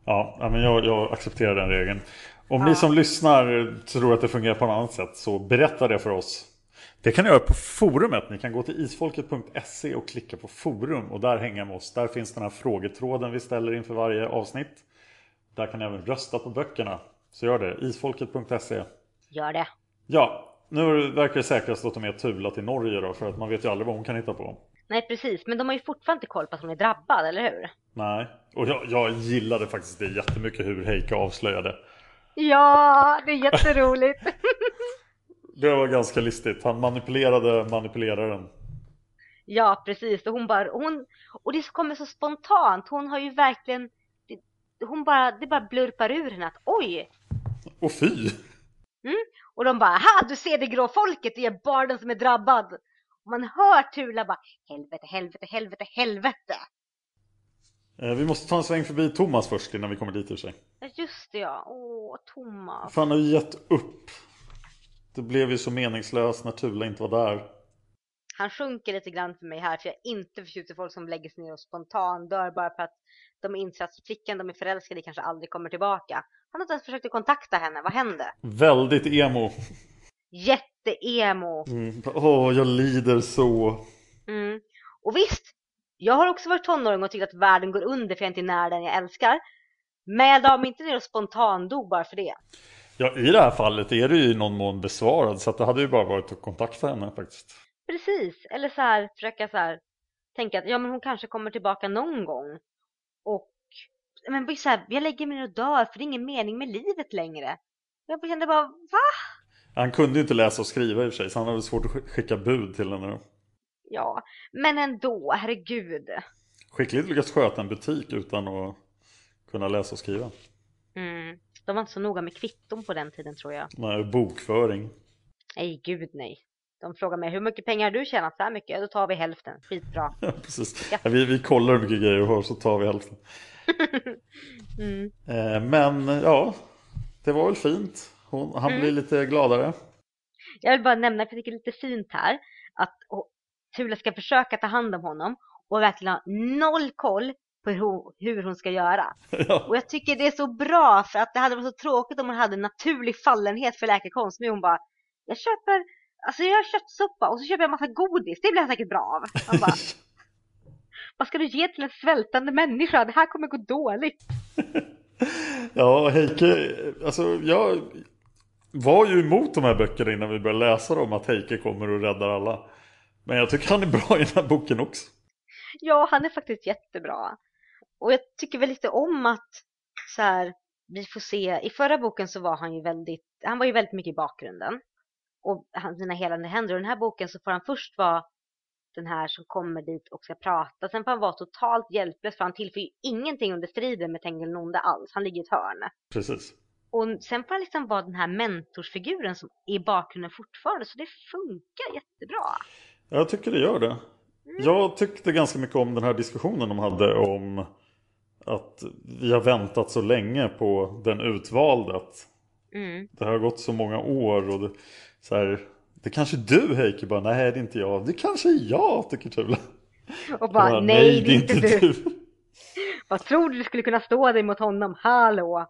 Ja, ja, men jag, jag accepterar den regeln. Om Ja. ni som lyssnar tror att det fungerar på något annat sätt så berätta det för oss. Det kan ni göra på forumet. Ni kan gå till isfolket.se och klicka på forum och där hänga med oss. Där finns den här frågetråden vi ställer inför varje avsnitt. Där kan ni även rösta på böckerna. Så gör det. Isfolket.se. Gör det. Ja, nu verkar det säkrast att ta med Tula till Norge då för att man vet ju aldrig vad hon kan hitta på. Nej precis, men de har ju fortfarande inte koll på att hon är drabbad, eller hur? Nej, och jag, jag gillade faktiskt det jättemycket hur Heike avslöjade. Ja, det är jätteroligt. Det var ganska listigt. Han manipulerade manipuleraren. ja, precis. Och hon bara, hon, och det kommer så spontant. Hon har ju verkligen, det, hon bara, det bara blurpar ur henne att oj. Och fy! Och de bara, ha du ser det grå folket, det är barden som är drabbad. Och man hör Tula bara, helvete, helvete, helvete, helvete. Eh, Vi måste ta en sväng förbi Thomas först innan vi kommer dit i och sig. Just det ja. Åh, Thomas. För han har ju gett upp. Det blev ju så meningslöst när Tula inte var där. Han sjunker lite grann för mig här för jag är inte förtjust i folk som lägger sig ner och spontan dör bara för att de inser att flickan de är förälskade i kanske aldrig kommer tillbaka. Han har inte ens försökt att kontakta henne, vad hände? Väldigt emo. Jätte-emo. Mm. Åh, jag lider så. Mm. Och visst, jag har också varit tonåring och tyckt att världen går under för jag inte är nära den jag älskar. Men jag la mig inte ner och spontan dog bara för det. Ja, i det här fallet är det ju i någon mån besvarad. Så att det hade ju bara varit att kontakta henne faktiskt. Precis, eller så här, försöka så här, tänka att ja men hon kanske kommer tillbaka någon gång. Och, men så här, jag lägger mig ner och dör för det är ingen mening med livet längre. Jag kände bara, va? Han kunde ju inte läsa och skriva i och för sig. Så han hade svårt att sk- skicka bud till henne då. Ja, men ändå, herregud. Skickligt lyckats sköta en butik utan att kunna läsa och skriva. Mm. De var inte så noga med kvitton på den tiden tror jag. Nej, bokföring. Nej, gud nej. De frågar mig, hur mycket pengar har du tjänat? Så här mycket? Ja, Då tar vi hälften. Skitbra. Ja, precis. Ja. Vi, vi kollar hur mycket grejer du har så tar vi hälften. Mm. Eh, men ja, det var väl fint. Hon, han Mm. blir lite gladare. Jag vill bara nämna, för jag tycker det är lite fint här, att Tula ska försöka ta hand om honom och verkligen ha noll koll hur hon, hur hon ska göra. ja. Och jag tycker det är så bra för att det hade varit så tråkigt om hon hade en naturlig fallenhet för läkekonst. Men hon bara, jag köper, alltså jag gör köttsoppa och så köper jag massa godis, det blir jag säkert bra av. Bara, vad ska du ge till en svältande människa? Det här kommer gå dåligt. ja, Heike, alltså jag var ju emot de här böckerna innan vi började läsa dem. Att Heike kommer och räddar alla. Men jag tycker han är bra i den här boken också. Ja, han är faktiskt jättebra. Och jag tycker väl lite om att så här, vi får se, i förra boken så var han ju väldigt, han var ju väldigt mycket i bakgrunden. Och han, sina helande händer. Och i den här boken så får han först vara den här som kommer dit och ska prata. Sen får han vara totalt hjälplös för han tillför ju ingenting under striden med Tengil Nonde alls. Han ligger i ett hörn. Precis. Och sen får han liksom vara den här mentorsfiguren som är i bakgrunden fortfarande. Så det funkar jättebra. Jag tycker det gör det. Jag tyckte ganska mycket om den här diskussionen de hade om att vi har väntat så länge på den utvalda. Att Mm. Det har gått så många år och det, så här, det kanske är du Heike bara, nej det är inte jag. Det kanske är jag tycker Tula. Och bara, Jag nej, det är inte du. Vad tror du du skulle kunna stå dig mot honom? Hallå!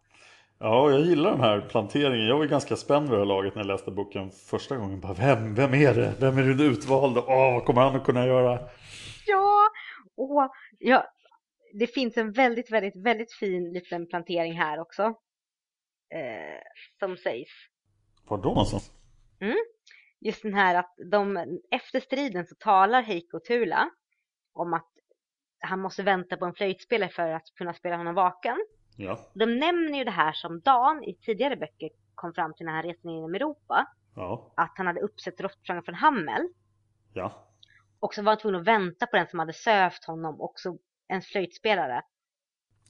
Ja, jag gillar den här planteringen. Jag var ganska spänd vid det här laget när jag läste boken första gången. Bara, vem, vem är det? Vem är den utvalda? Åh, vad kommer han att kunna göra? Ja! Och ja, det finns en väldigt, väldigt, väldigt fin liten plantering här också. Eh, som sägs. Var då någonstans? just den här att de, efter striden så talar Heiko och Tula om att han måste vänta på en flöjtspelare för att kunna spela honom vaken. Ja. De nämner ju det här som Dan i tidigare böcker kom fram till när han reste genom Europa. Ja. Att han hade uppsett råttfångaren från Hammel. Ja. Och så var han tvungen att vänta på den som hade sövt honom, också en flöjtspelare.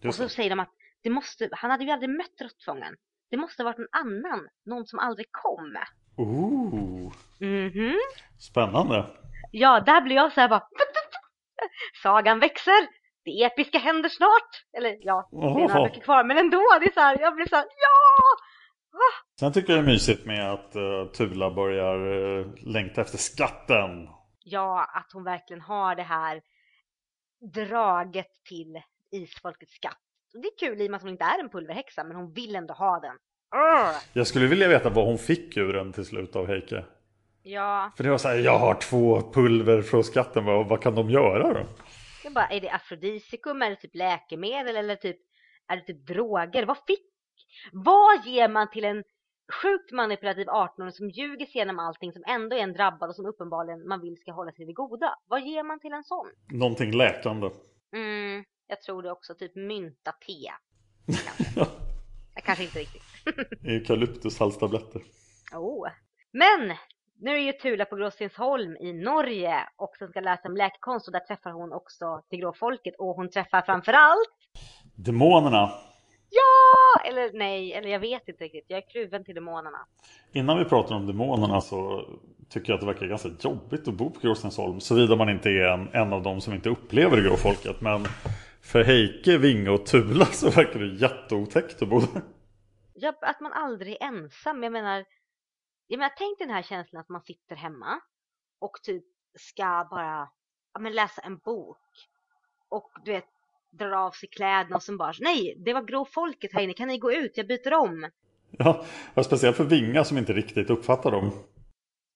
Och så säger de att det måste, han hade ju aldrig mött råttfångaren. Det måste ha varit någon annan, någon som aldrig kom. Ooh. Mhm. Spännande. Ja, där blir jag så här bara... Sagan växer! Det episka händer snart! Eller ja, det är några böcker kvar, men ändå, det är så här, jag blir så här, ja! Sen tycker jag det är mysigt med att uh, Tula börjar uh, längta efter skatten. Ja, att hon verkligen har det här draget till isfolkets skatt. Och det är kul i och med att hon inte är en pulverhäxa, men hon vill ändå ha den. Urgh! Jag skulle vilja veta vad hon fick ur den till slut av Heike. Ja, För det var så här, jag har två pulver från skatten, vad, vad kan de göra då? jag bara, är det afrodisikum, är det typ läkemedel eller typ, är det typ droger? Vad fick, vad ger man till en sjukt manipulativ 18-åring som ljuger sig igenom allting, som ändå är en drabbad och som uppenbarligen man vill ska hålla sig vid goda? Vad ger man till en sån? Någonting läkande. Mm, jag tror det också, typ mynta te. Kanske. Kanske inte riktigt. Eukalyptushalstabletter. Oh. Men nu är ju Tula på Gråstensholm i Norge och som ska sig om läkekonst och där träffar hon också det grå folket och hon träffar framförallt Demonerna. Ja! Eller nej, eller jag vet inte riktigt. Jag är kluven till demonerna. Innan vi pratar om demonerna så tycker jag att det verkar ganska jobbigt att bo på Gråstensholm. Såvida man inte är en, en av dem som inte upplever det grå folket. Men för Heike, Vinge och Tula så verkar det jätteotäckt att bo där. Ja, att man aldrig är ensam. Jag menar, jag menar, tänk den här känslan att man sitter hemma och typ ska bara ja, men läsa en bok och du vet drar av sig kläderna och sen bara nej, det var grå folket här inne, kan ni gå ut, jag byter om. Ja, och speciellt för Vinga som inte riktigt uppfattar dem.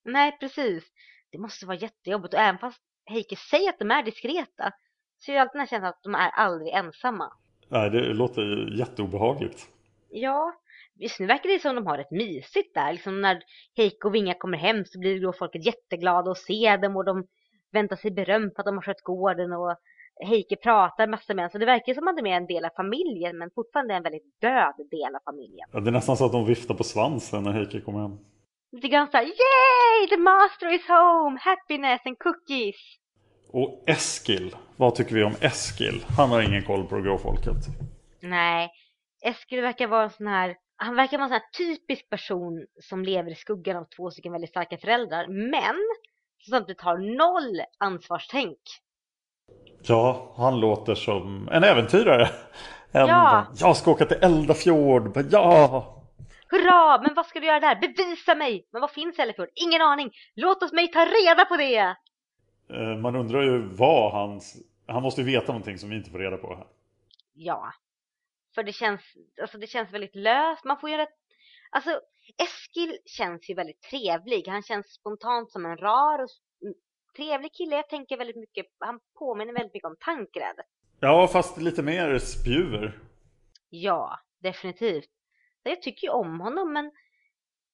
Nej, precis. Det måste vara jättejobbigt och även fast Heike säger att de är diskreta så är det alltid den här känslan att de är aldrig ensamma. Nej, det låter ju jätteobehagligt. Ja, visst nu verkar det som de har rätt mysigt där. Liksom när Heike och Vinga kommer hem så blir då folket jätteglada att se dem och de väntar sig beröm för att de har skött gården och Heike pratar massor med en. Så det verkar som att de är en del av familjen men fortfarande en väldigt död del av familjen. Ja, det är nästan så att de viftar på svansen när Heike kommer hem. Lite grann såhär Yay! The master is home! Happiness and cookies! Och Eskil, vad tycker vi om Eskil? Han har ingen koll på det grå folket. Nej, Eskil verkar vara en sån här han verkar vara en sån här typisk person som lever i skuggan av två stycken väldigt starka föräldrar men som samtidigt har noll ansvarstänk. Ja, han låter som en äventyrare. En, Ja. Jag ska åka till Eldafjord. Ja! Hurra! Men vad ska du göra där? Bevisa mig! Men vad finns Ellefjord? Ingen aning! Låt oss mig ta reda på det! Eh, Man undrar ju vad hans... Han måste ju veta någonting som vi inte får reda på här. Ja. För det känns, alltså det känns väldigt löst. Man får ju rätt... Alltså, Eskil känns ju väldigt trevlig. Han känns spontant som en rar och trevlig kille. Jag tänker väldigt mycket, han påminner väldigt mycket om Tankred. Ja, fast lite mer spjuver. Ja, definitivt. Jag tycker ju om honom men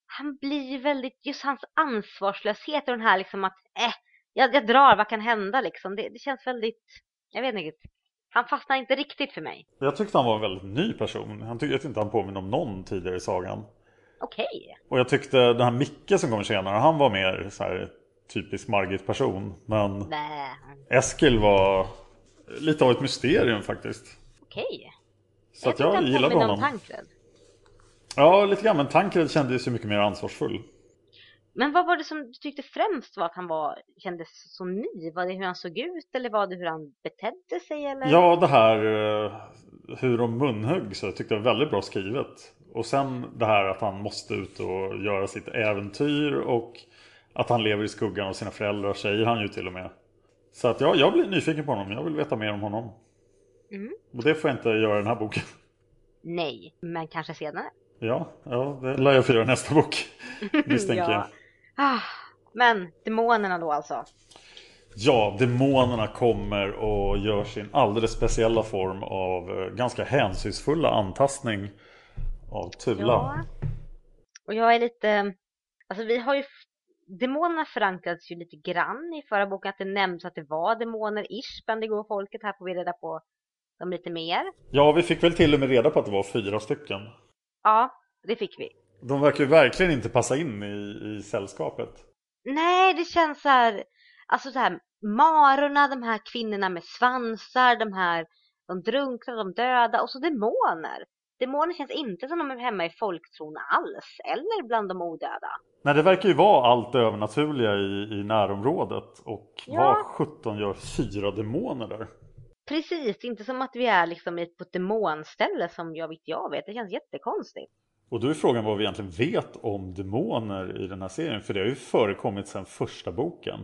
han blir väldigt, just hans ansvarslöshet och den här liksom att eh, jag, jag drar, vad kan hända liksom. Det, det känns väldigt, jag vet inte. Han fastnar inte riktigt för mig. Jag tyckte han var en väldigt ny person. Han tyckte inte han påminner om någon tidigare i sagan. Okej. Och jag tyckte den här Micke som kommer senare, han var mer så här typisk Margit-person. Men Nej, Eskil var lite av ett mysterium faktiskt. okej. Så att tyckte jag han gillade påminner om honom. Tankred. Ja, lite grann. Men Tankred kändes ju mycket mer ansvarsfull. Men vad var det som du tyckte främst var att han var, kändes så ny? Var det hur han såg ut eller var det hur han betedde sig eller? Ja, det här eh, hur de munhögg så jag tyckte jag var väldigt bra skrivet. Och sen det här att han måste ut och göra sitt äventyr och att han lever i skuggan av sina föräldrar säger han ju till och med. Så att ja, jag blir nyfiken på honom. Jag vill veta mer om honom. Mm. Och det får jag inte göra i den här boken. Nej, men kanske senare. Ja, ja det lär jag få göra nästa bok. Misstänker jag. Ja. Ah, men demonerna då alltså. Ja, demonerna kommer och gör sin alldeles speciella form av eh, ganska hänsynsfulla antastning av Tula. Ja. Och jag är lite, alltså vi har ju, demonerna förankrades ju lite grann i förra boken, att det nämns att det var demoner-ish bland det grå folket. Här får vi reda på dem lite mer. Ja, vi fick väl till och med reda på att det var fyra stycken. Ja, det fick vi. De verkar ju verkligen inte passa in i, i sällskapet. Nej, det känns så här, alltså så här, marorna, de här kvinnorna med svansar, de här, de drunkna, de döda och så demoner. Demoner känns inte som de är hemma i folktron alls, eller bland de odöda. Nej, det verkar ju vara allt övernaturliga i, i närområdet. Och Ja. vad sjutton gör fyra demoner där? Precis, inte som att vi är liksom på ett demonställe som jag vet jag vet. Det känns jättekonstigt. Och då är frågan vad vi egentligen vet om demoner i den här serien. För det har ju förekommit sedan första boken.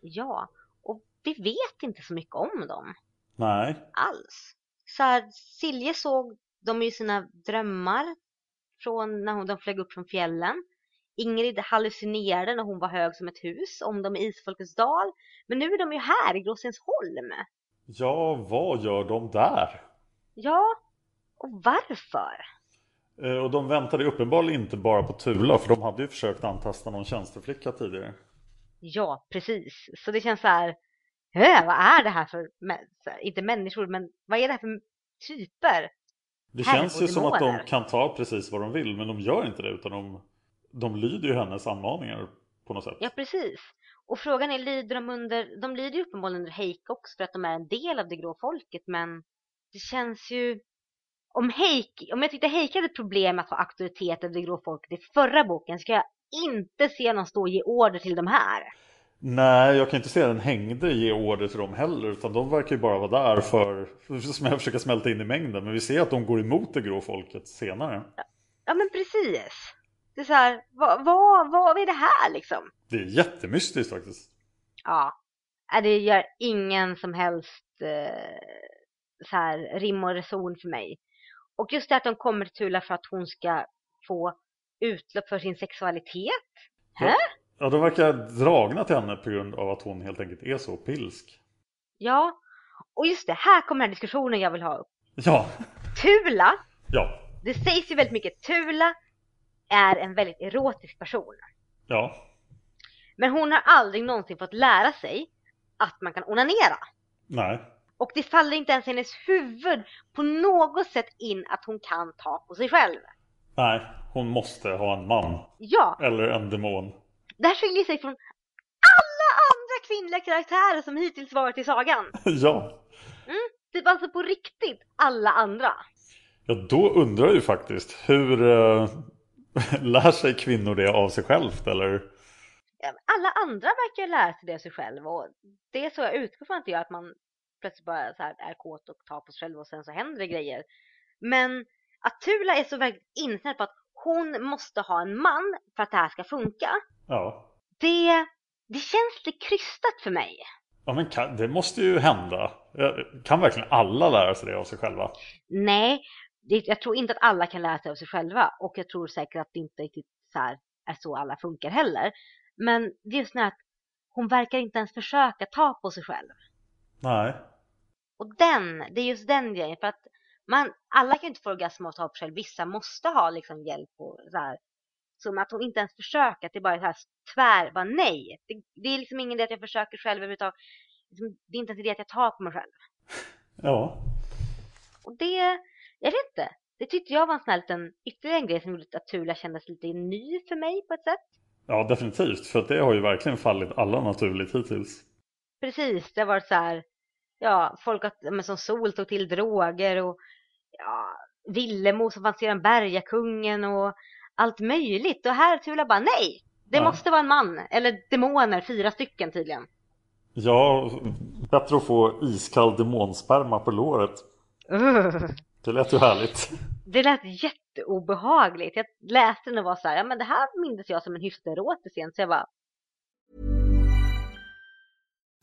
Ja, och vi vet inte så mycket om dem Nej, alls. Så här, Silje såg dem i sina drömmar från när hon, de flög upp från fjällen. Ingrid hallucinerade när hon var hög som ett hus om dem i Isfolkets dal. Men nu är de ju här i Gråstensholm. ja vad gör de där? Ja, och varför? Eh, Och de väntade uppenbarligen inte bara på Tula för de hade ju försökt antasta någon tjänsteflicka tidigare. Ja, precis. Så det känns så här, "Äh, vad är det här för, inte människor, men vad är det här för typer? Det känns ju som att de kan ta precis vad de vill men de gör inte det utan de, de lyder ju hennes anmaningar på något sätt. Ja, precis. Och frågan är, lyder de under, de lyder ju uppenbarligen under Heike också för att de är en del av det grå folket, men det känns ju, om Heike, om jag tyckte Heike hade problem att ha auktoritet över det grå folket i förra boken, ska jag inte se någon stå och ge order till de här. Nej, jag kan inte se den hängde ge order till dem heller utan de verkar ju bara vara där för, för jag försöker smälta in i mängden. Men vi ser att de går emot det grå folket senare. Ja, men precis. Det är så här, vad, vad, vad är det här liksom? Det är jättemystiskt faktiskt. Ja, Nej, det gör ingen som helst eh, så här rim och reson för mig. Och just det att de kommer till Tula för att hon ska få utlopp för sin sexualitet. Hä? Ja, de verkar dragna till henne på grund av att hon helt enkelt är så pilsk. Ja, och just det, här kommer den här diskussionen jag vill ha upp. Ja, Tula, ja, det sägs ju väldigt mycket, Tula är en väldigt erotisk person. ja. Men hon har aldrig någonsin fått lära sig att man kan onanera. Nej. Och det faller inte ens i hennes huvud på något sätt in att hon kan ta på sig själv. Nej, hon måste ha en man. Ja, Eller en demon. Det här skiljer sig från alla andra kvinnliga karaktärer som hittills varit i sagan. ja. Det var alltså på riktigt alla andra. Ja, då undrar jag ju faktiskt hur eh, lär sig kvinnor det av sig självt eller? Alla andra verkar lära sig det av sig själv och det är så jag utgår från att det gör att man plötsligt bara är kåt och tar på sig själv och sen så händer det grejer. Men att Tula är så verkligen inställd på att hon måste ha en man för att det här ska funka. Ja. Det, det känns lite krystat för mig. Ja men kan, det måste ju hända. Kan verkligen alla lära sig det av sig själva? Nej, det, jag tror inte att alla kan lära sig av sig själva och jag tror säkert att det inte riktigt så här är så alla funkar heller. Men det är just det att hon verkar inte ens försöka ta på sig själv. Nej. Och den, det är just den grejen för att man, alla kan ju inte få orgasm av att ta på sig själv. Vissa måste ha liksom hjälp och så här. Som att hon inte ens försöker, att det bara är så här tvär, bara nej. Det, det är liksom ingen idé att jag försöker själv överhuvudtaget. Liksom, Det är inte ens idé att jag tar på mig själv. Ja. Och det, jag vet inte. Det tyckte jag var en sån här liten, ytterligare en grej som gjorde att Tula kändes lite ny för mig på ett sätt. Ja definitivt. För det har ju verkligen fallit alla naturligt hittills. Precis, det har varit så här, ja, folk har, men som Sol tog till droger och ja, Villemo som fanns sedan Bergakungen och allt möjligt. Och här Tula bara nej, det Ja. måste vara en man. Eller demoner, fyra stycken tydligen. Ja, bättre att få iskall demonsperma på låret. Ugh. Det lät ju härligt. Det lät jätteobehagligt. Jag läste den och var så här, ja men det här mindes jag som en hyfsat erotisk scen. Så jag bara,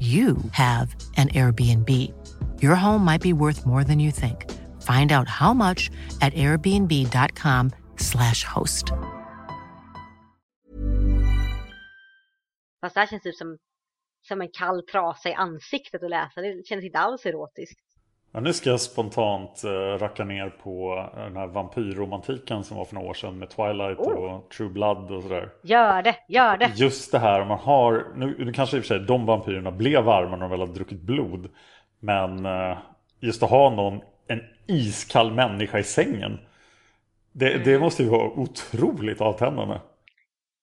you have an Airbnb. Your home might be worth more than you think. Find out how much at airbnb.com slash host. Fast det här känns typ som, som en kall trasa i ansiktet att läsa. Det känns inte alls erotiskt. Ja, nu ska jag spontant eh, racka ner på den här vampyrromantiken som var för några år sedan med Twilight Oh. och True Blood och sådär. Gör det, gör det! Just det här man har, nu, nu kanske i och för sig de vampyrerna blev varma när de väl hade druckit blod. Men eh, just att ha någon, en iskall människa i sängen. Det, det måste ju vara otroligt avtändande.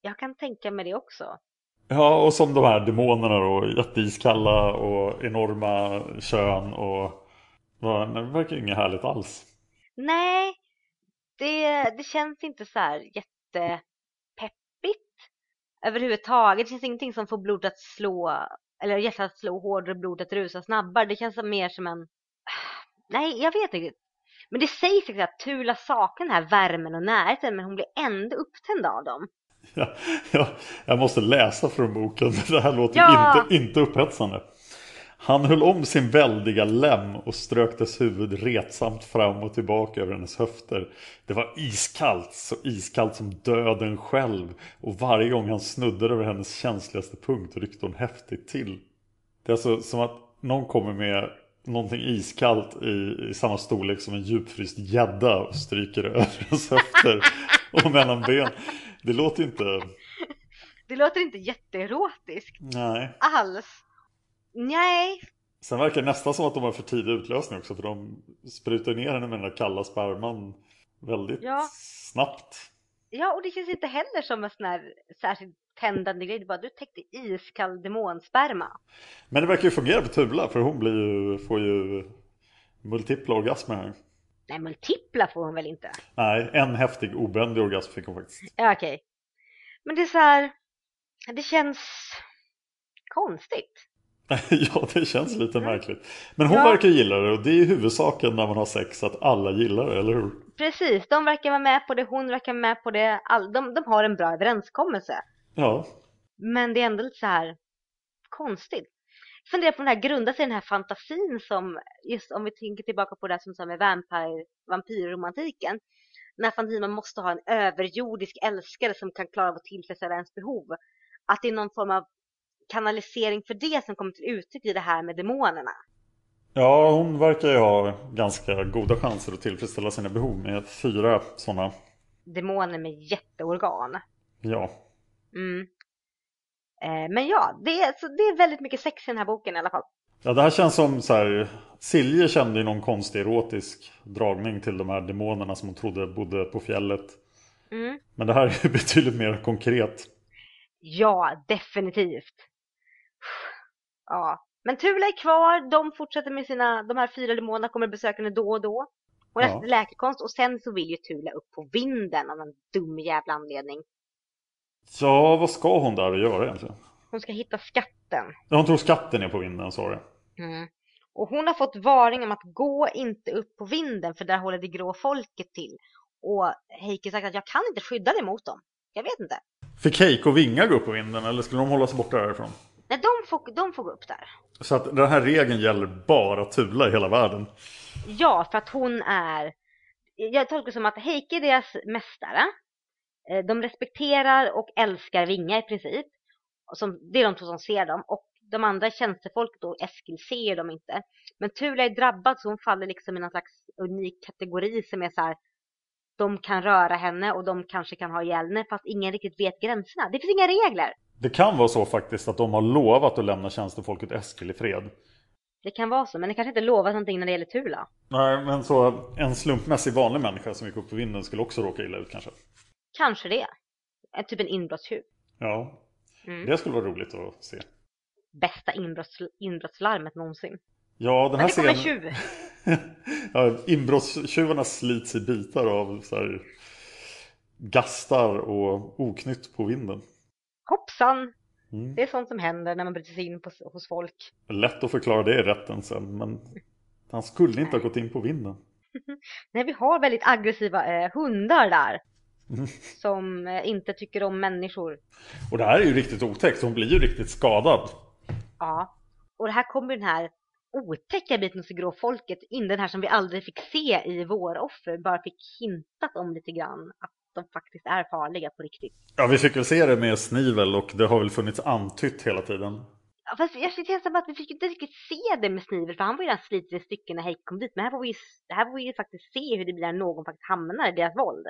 Jag kan tänka mig det också. Ja, och som de här demonerna då, jätteiskalla och enorma kön och... Det verkar inget härligt alls. Nej, det, det känns inte så här jättepeppigt överhuvudtaget. Det känns ingenting som får blodet att slå, eller hjärtat att slå hårdare, blodet att rusa snabbare. Det känns mer som en... Nej, jag vet inte. Men det sägs att Tula saknar den här värmen och närheten, men hon blir ändå upptänd av dem. Ja, ja, jag måste läsa från boken. Det här låter Ja. inte, inte upphetsande. Han höll om sin väldiga lem och strök dess huvud retsamt fram och tillbaka över hennes höfter. Det var iskallt, så iskallt som döden själv. Och varje gång han snuddade över hennes känsligaste punkt ryckte hon häftigt till. Det är alltså som att någon kommer med någonting iskallt i, i samma storlek som en djupfryst gädda och stryker över hennes höfter och mellan ben. Det låter inte... Det låter inte jätteerotiskt Nej. alls. Nej, Sen verkar det nästan som att de har för tidig utlösning också för de sprutar ner henne med den där kalla sperman väldigt Ja. snabbt. Ja, och det känns inte heller som en sån här särskilt tändande grej. Det bara du täckte iskall demonsperma. Men det verkar ju fungera på Tula för hon blir ju, får ju multipla orgasmer här. Nej, multipla får hon väl inte? Nej, en häftig obändig orgasm fick hon faktiskt. Ja, okej. Men det är så här, det känns konstigt. ja, det känns lite märkligt. Men hon Ja. verkar gilla det och det är ju huvudsaken när man har sex att alla gillar det, eller hur? Precis, de verkar vara med på det, hon verkar vara med på det. All, de, de har en bra överenskommelse. Ja, Men det är ändå lite så här konstigt. Jag funderar på den här, grundar sig i den här fantasin som, just om vi tänker tillbaka på det här som sa med vampire, vampyrromantiken. Den här fantasin man måste ha en överjordisk älskare som kan klara av att tillfredsställa ens behov. Att det är någon form av kanalisering för det som kommer till uttryck i det här med demonerna. ja hon verkar ju ha ganska goda chanser att tillfredsställa sina behov med fyra sådana. Demoner med jätteorgan. Ja, Mm. Eh, men ja, det är, så det är väldigt mycket sex i den här boken i alla fall. Ja, det här känns som så här. Silje kände ju någon konstig erotisk dragning till de här demonerna som hon trodde bodde på fjället. Mm. Men det här är betydligt mer konkret. Ja, definitivt. Ja, men Tula är kvar. De fortsätter med sina, de här fyra demonerna kommer besöka henne då och då. Hon Ja. läser läkekonst och sen så vill ju Tula upp på vinden av en dum jävla anledning. Ja, vad ska hon där och göra egentligen? Hon ska hitta skatten. Ja, hon tror skatten är på vinden, sa det. Mm. Och hon har fått varning om att gå inte upp på vinden för där håller det grå folket till. Och Heike sagt att jag kan inte skydda dig mot dem. Jag vet inte. Fick Heike och Vinga gå upp på vinden eller skulle de hålla sig borta därifrån? Nej, de får, de får gå upp där. Så att den här regeln gäller bara Tula i hela världen? Ja, för att hon är... Jag tolkar det som att Heike är deras mästare. Eh, de respekterar och älskar Vinga i princip. Som, det är de två som ser dem. Och de andra tjänstefolket och Eskil ser dem inte. Men Tula är drabbad så hon faller liksom i någon slags unik kategori som är så här. De kan röra henne och de kanske kan ha ihjäl henne fast ingen riktigt vet gränserna. Det finns inga regler. Det kan vara så faktiskt att de har lovat att lämna tjänstefolket Eskil i fred. Det kan vara så, men det kanske inte lovat någonting när det gäller Tula. Nej, men så en slumpmässig vanlig människa som gick upp på vinden skulle också råka illa ut kanske. Kanske det. Typ en inbrottstjuv. Ja, mm. det skulle vara roligt att se. Bästa inbrotts, inbrottslarmet någonsin. Ja, den här scenen... tjuv. ja, inbrottstjuvarna slits i bitar av så här, gastar och oknytt på vinden. Hoppsan! Mm. Det är sånt som händer när man bryter sig in på, hos folk. Lätt att förklara det i rätten sen, men han skulle inte ha gått in på vinden. Nej, vi har väldigt aggressiva eh, hundar där. Mm. Som eh, inte tycker om människor. Och det här är ju riktigt otäckt, hon blir ju riktigt skadad. Ja, och det här kommer den här otäcka biten hos grå folket in, den här som vi aldrig fick se i vår offer, bara fick hintat om lite grann. Att de faktiskt är farliga på riktigt. Ja, vi fick väl se det med Snivel och det har väl funnits antytt hela tiden. Ja, fast jag känns som att vi fick inte riktigt se det med Snivel för han var ju den sliten i stycken när Heike kom dit. Men här får, vi, här får vi ju faktiskt se hur det blir när någon faktiskt hamnar i deras våld.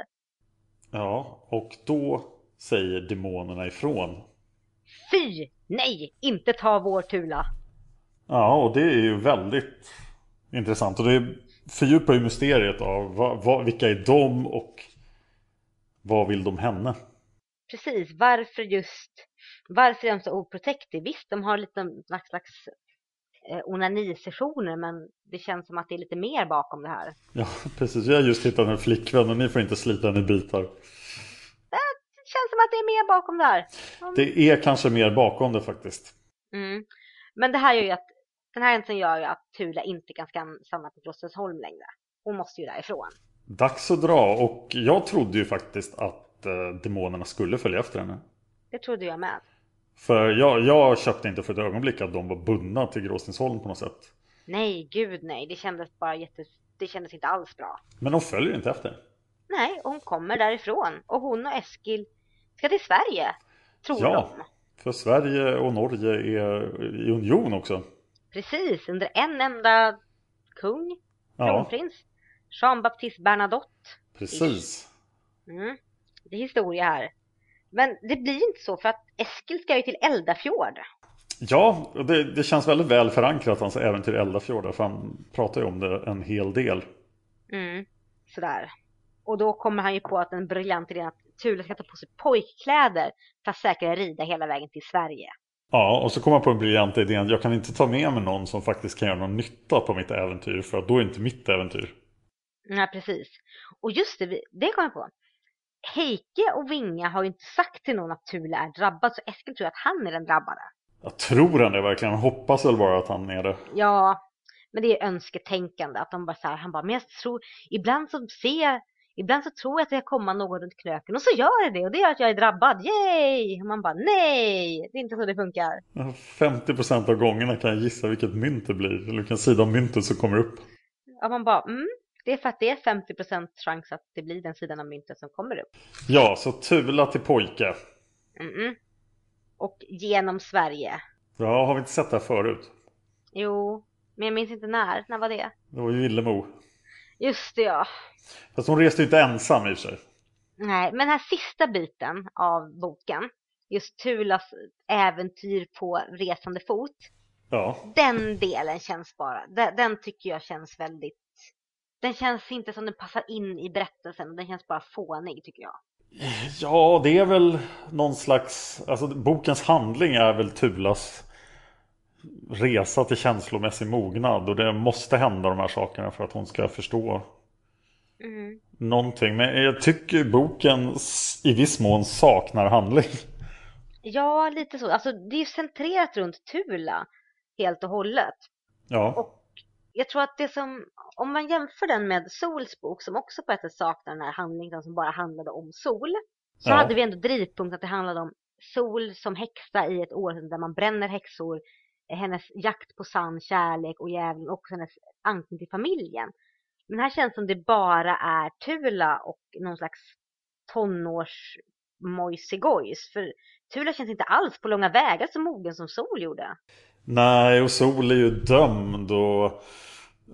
Ja, och då säger demonerna ifrån. Fy! Nej! Inte ta vår Tula! Ja, och det är ju väldigt intressant. Och det fördjupar ju mysteriet av vad, vad, vilka är de och vad vill de henne? Precis, varför just, varför är de så oprotective? Visst, de har lite slags, slags eh, onanisessioner men det känns som att det är lite mer bakom det här. Ja, precis. Jag har just hittat en flickvän och ni får inte slita henne i bitar. Det känns som att det är mer bakom det här. Mm. Det är kanske mer bakom det faktiskt. Mm. Men det här gör ju att, den här händelsen gör ju att Tula inte kan stanna på Drottensholm längre. Hon måste ju därifrån. Dags att dra och jag trodde ju faktiskt att eh, demonerna skulle följa efter henne. Det trodde jag med. För jag, jag köpte inte för ett ögonblick att de var bundna till Gråstensholm på något sätt. Nej, gud nej. Det kändes bara jätte... Det kändes inte alls bra. Men de följer inte efter. Nej, och hon kommer därifrån. Och hon och Eskil ska till Sverige. Tror ja, de. för Sverige och Norge är i union också. Precis, under en enda kung. Kronprins. Ja. Jean-Baptiste Bernadotte. Precis. Mm. Det är historia här. Men det blir inte så för att Eskil ska ju till Eldafjord. Ja, det, det känns väldigt väl förankrat hans äventyr i Eldafjord. För han pratar ju om det en hel del. Mm, sådär. Och då kommer han ju på att en briljant idé att Thule ska ta på sig pojkkläder för att säkra rida hela vägen till Sverige. Ja, och så kommer han på en briljant idé att jag kan inte ta med mig någon som faktiskt kan göra någon nytta på mitt äventyr för att då är inte mitt äventyr. Nej, precis. Och just det, det kom jag på. Heike och Vinga har ju inte sagt till någon att Thule är drabbad, så Eskil tror att han är den drabbade. Jag tror han det verkligen. Jag hoppas väl bara att han är det. Ja, men det är önsketänkande. Att de bara så här, han bara, men jag tror, ibland så ser ibland så tror jag att det ska komma någon runt knöken och så gör det det och det gör att jag är drabbad. Yay! Och man bara, nej, det är inte så det funkar. 50% av gångerna kan jag gissa vilket mynt det blir, eller vilken sida av myntet som kommer upp. Ja, man bara, mm, det är för att det är 50% chans att det blir den sidan av myntet som kommer upp. Ja, så Tula till pojke. Mm -mm. Och genom Sverige. Ja, har vi inte sett det här förut? Jo, men jag minns inte när. När var det? Det var ju Villemo. Just det, ja. Fast hon reste ju inte ensam i och för sig. Nej, men den här sista biten av boken, just Tulas äventyr på resande fot. Ja. Den delen känns bara, den, den tycker jag känns väldigt den känns inte som den passar in i berättelsen. Den känns bara fånig tycker jag. Ja, det är väl någon slags... Alltså bokens handling är väl Tulas resa till känslomässig mognad. Och det måste hända de här sakerna för att hon ska förstå mm. någonting. Men jag tycker boken i viss mån saknar handling. Ja, lite så. Alltså det är centrerat runt Tula helt och hållet. Ja. Och jag tror att det som, om man jämför den med Sols bok som också på ett sätt saknar den här handlingen som bara handlade om Sol. Så Ja. hade vi ändå drivpunkt att det handlade om Sol som häxa i ett århundrade där man bränner häxor, hennes jakt på sann kärlek och djävulen och hennes anknytning till familjen. Men här känns det som det bara är Tula och någon slags tonårs mojsigojs. För Tula känns inte alls på långa vägar så mogen som Sol gjorde. Nej, och Sol är ju dömd och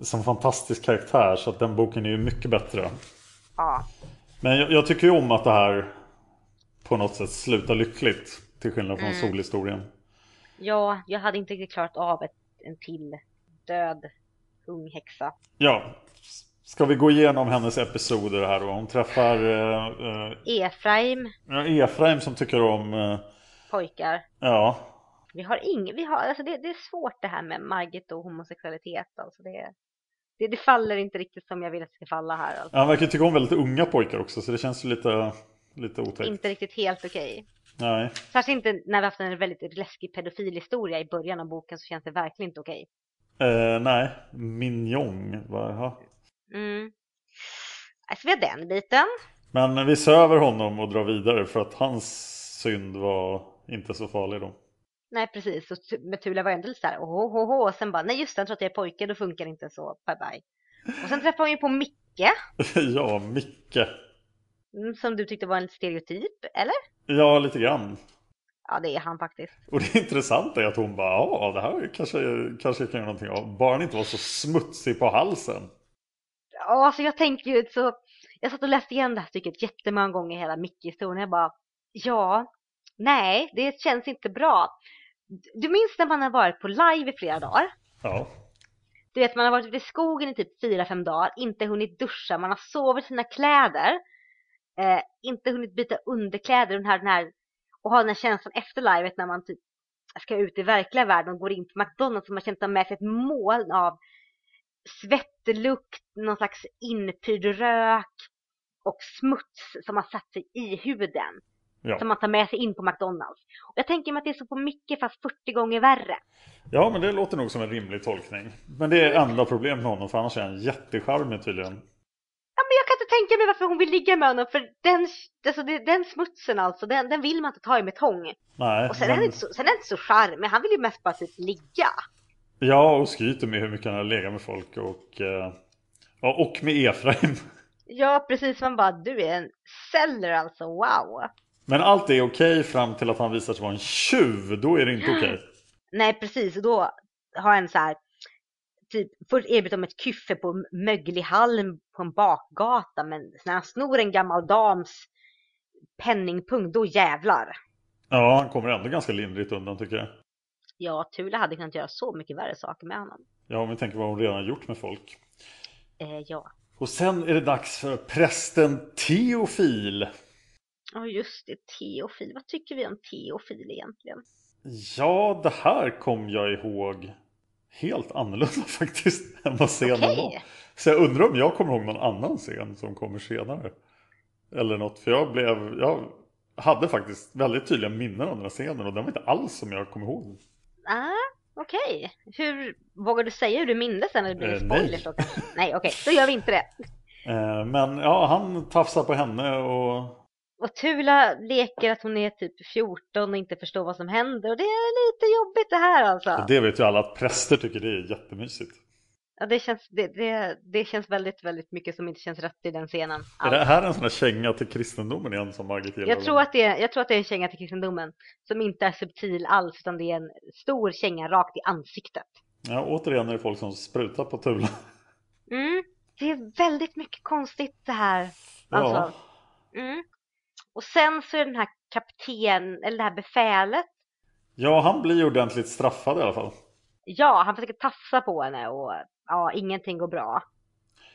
som fantastisk karaktär så att den boken är ju mycket bättre. Ja, Men jag, jag tycker ju om att det här på något sätt slutar lyckligt. Till skillnad från Mm. Solhistorien. Ja, jag hade inte riktigt klarat av ett, en till död ung häxa. Ja, ska vi gå igenom hennes episoder här då? Hon träffar eh, eh, Efraim, Efraim som tycker om... Eh, pojkar. ja, Vi har ing, vi har, alltså det, det är svårt det här med Margit och homosexualitet. Alltså det, det, det faller inte riktigt som jag vill att det ska falla här. Alltså. han verkar tycka om väldigt unga pojkar också så det känns lite, lite otäckt. Inte riktigt helt okej. Nej. Särskilt inte när vi haft en väldigt läskig pedofilhistoria i början av boken så känns det verkligen inte okej. Eh, nej, Minjong. va? Mm. Alltså vi har den biten. Men vi söver honom och drar vidare för att hans synd var inte så farlig då. Nej precis, och men Tula var ändå lite såhär åh, åh, åh, och sen bara nej just det, han tror att jag är pojke, då funkar det inte så, bye bye. Och sen träffade hon ju på Micke, ja, Micke. mm, som du tyckte var en stereotyp, eller? Ja, lite grann. Ja det är han faktiskt. Och det intressanta är att hon bara, ja det här kanske, kanske jag kan göra någonting av. Bara han inte var så smutsig på halsen. Ja, alltså jag tänker ju så, jag satt och läste igen det här stycket jättemånga gånger hela Micke-historien, jag bara, ja, nej, det känns inte bra. Du minns när man har varit på live i flera dagar? Ja. Du vet, man har varit ute i skogen i typ fyra fem dagar, inte hunnit duscha, man har sovit sina kläder, eh, inte hunnit byta underkläder, den här, den här, och har den här känslan efter livet när man typ ska ut i verkliga världen och går in på McDonalds och man känner med sig ett moln av svettlukt, någon slags inpyrd rök och smuts som har satt sig i huden. Ja. Som man tar med sig in på McDonalds. Och jag tänker mig att det är så på mycket fast 40 gånger värre. ja, men det låter nog som en rimlig tolkning. Men det är enda problem med honom för annars är han jättecharmig tydligen. Ja, men jag kan inte tänka mig varför hon vill ligga med honom för den, alltså den smutsen alltså, den, den vill man inte ta i med tång. Nej, Och sen är men- han inte så, sen är han inte så charmig, han vill ju mest bara typ ligga. Ja, och skryter med hur mycket han har legat med folk och, eh, och med Efraim. Ja, precis, man bara, du är en seller alltså, wow. Men allt är okej fram till att han visar sig vara en tjuv. Då är det inte okej. Nej, precis, då har en så här, typ, först erbjuder de ett kyffe på en möglig halm på en bakgata, men när han snor en gammal dams penningpung, då jävlar. Ja, han kommer ändå ganska lindrigt undan tycker jag. Ja, Tula hade kunnat göra så mycket värre saker med honom. Ja, om vi tänker vad hon redan gjort med folk. Eh, ja. Och sen är det dags för prästen Teofil. Ja, just det, Teofil. Vad tycker vi om Teofil egentligen? Ja, det här kom jag ihåg helt annorlunda faktiskt än vad scenen Okej. var. Så jag undrar om jag kommer ihåg någon annan scen som kommer senare. Eller något, för jag blev, jag hade faktiskt väldigt tydliga minnen av den här scenen och den var inte alls som jag kommer ihåg. Ah, okej. Hur, vågar du säga hur du minns den eller blir det Eh, spoilers nej. okej, då gör vi inte det. Eh, Men ja, han tafsar på henne och Och Tula leker att hon är typ 14 och inte förstår vad som händer och det är lite jobbigt det här alltså. och det vet ju alla att präster tycker det är jättemysigt. Ja, det känns, det, det, det känns väldigt, väldigt mycket som inte känns rätt i den scenen. Är det här en sån här känga till kristendomen igen som Margit gillar? Jag tror, att det är, jag tror att det är en känga till kristendomen som inte är subtil alls utan det är en stor känga rakt i ansiktet. Ja, återigen är det folk som sprutar på Tula. Mm. Det är väldigt mycket konstigt det här. Alltså. Mm. Och sen så är den här kapten, eller det här befälet. Ja, han blir ordentligt straffad i alla fall. Ja, han försöker tafsa på henne och ja, ingenting går bra.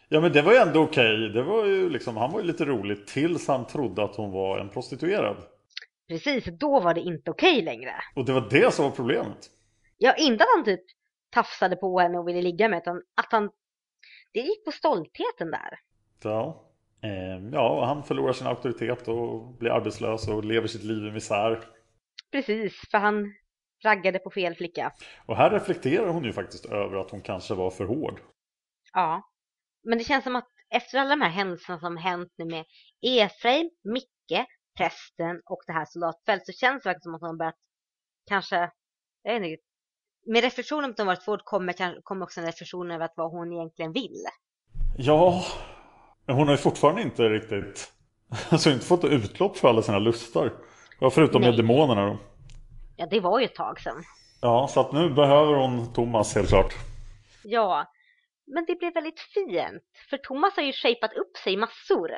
Ja, men det var ju ändå okej. Det var ju liksom, han var ju lite rolig tills han trodde att hon var en prostituerad. Precis, då var det inte okej längre. Och det var det som var problemet. Ja, inte att han typ tafsade på henne och ville ligga med utan att han... Det gick på stoltheten där. Ja. Eh, ja, han förlorar sin auktoritet och blir arbetslös och lever sitt liv i misär. Precis, för han raggade på fel flicka. Och här reflekterar hon ju faktiskt över att hon kanske var för hård. Ja. Men det känns som att efter alla de här händelserna som hänt nu med Efraim, Micke, prästen och det här soldatfält så känns det faktiskt som att hon börjat kanske, jag vet inte, med reflektionen att hon varit svårt kommer, kommer också en reflektion över att vad hon egentligen vill. Ja, men hon har ju fortfarande inte riktigt, alltså inte fått utlopp för alla sina lustar. Ja, förutom Nej. med demonerna då. Ja, det var ju ett tag sedan. Ja, så att nu behöver hon Thomas helt klart. Ja, men det blev väldigt fint. För Thomas har ju shapat upp sig massor.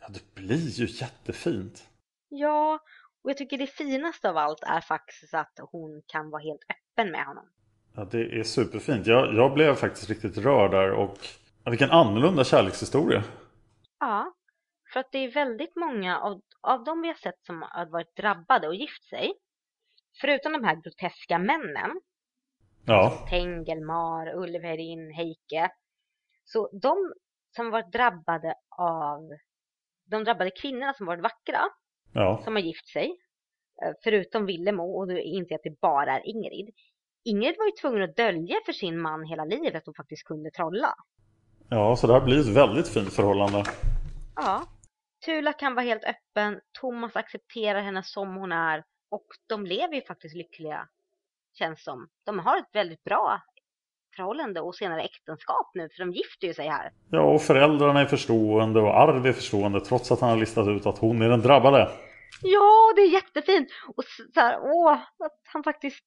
Ja, det blir ju jättefint. Ja, och jag tycker det finaste av allt är faktiskt att hon kan vara helt öppen med honom. Ja, det är superfint. Jag, jag blev faktiskt riktigt rörd där och vilken annorlunda kärlekshistoria. Ja, för att det är väldigt många av, av dem vi har sett som har varit drabbade och gift sig. Förutom de här groteska männen. Ja. Tengelmar, Ulverin, Heike. Så de som varit drabbade av de drabbade kvinnorna som varit vackra. Ja. Som har gift sig. Eh, förutom Villemo och då jag att det bara är Ingrid. Ingrid var ju tvungen att dölja för sin man hela livet att hon faktiskt kunde trolla. Ja, så det här blir ett väldigt fint förhållande. Ja. Tula kan vara helt öppen, Thomas accepterar henne som hon är och de lever ju faktiskt lyckliga, känns som. De har ett väldigt bra förhållande och senare äktenskap nu, för de gifter ju sig här. Ja, och föräldrarna är förstående och Arv är förstående trots att han har listat ut att hon är den drabbade. Ja, det är jättefint! Och så här, åh, att han faktiskt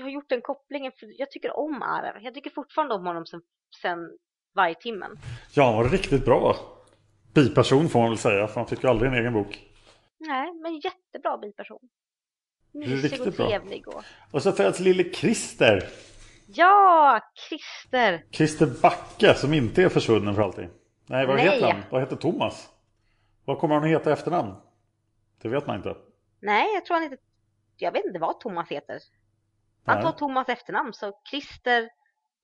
har gjort den kopplingen, för jag tycker om Arv. Jag tycker fortfarande om honom sen, sen Vargtimmen. Ja, han var riktigt bra biperson får man väl säga, för han fick ju aldrig en egen bok. Nej, men jättebra biperson. Mysig och trevlig. Och... och så föds lille Christer. Ja, Christer. Christer Backe som inte är försvunnen för alltid. Nej, vad Nej. heter han? Vad heter Thomas? Vad kommer han att heta i efternamn? Det vet man inte. Nej, jag tror han inte... Jag vet inte vad Thomas heter. Han tar Thomas efternamn, så Christer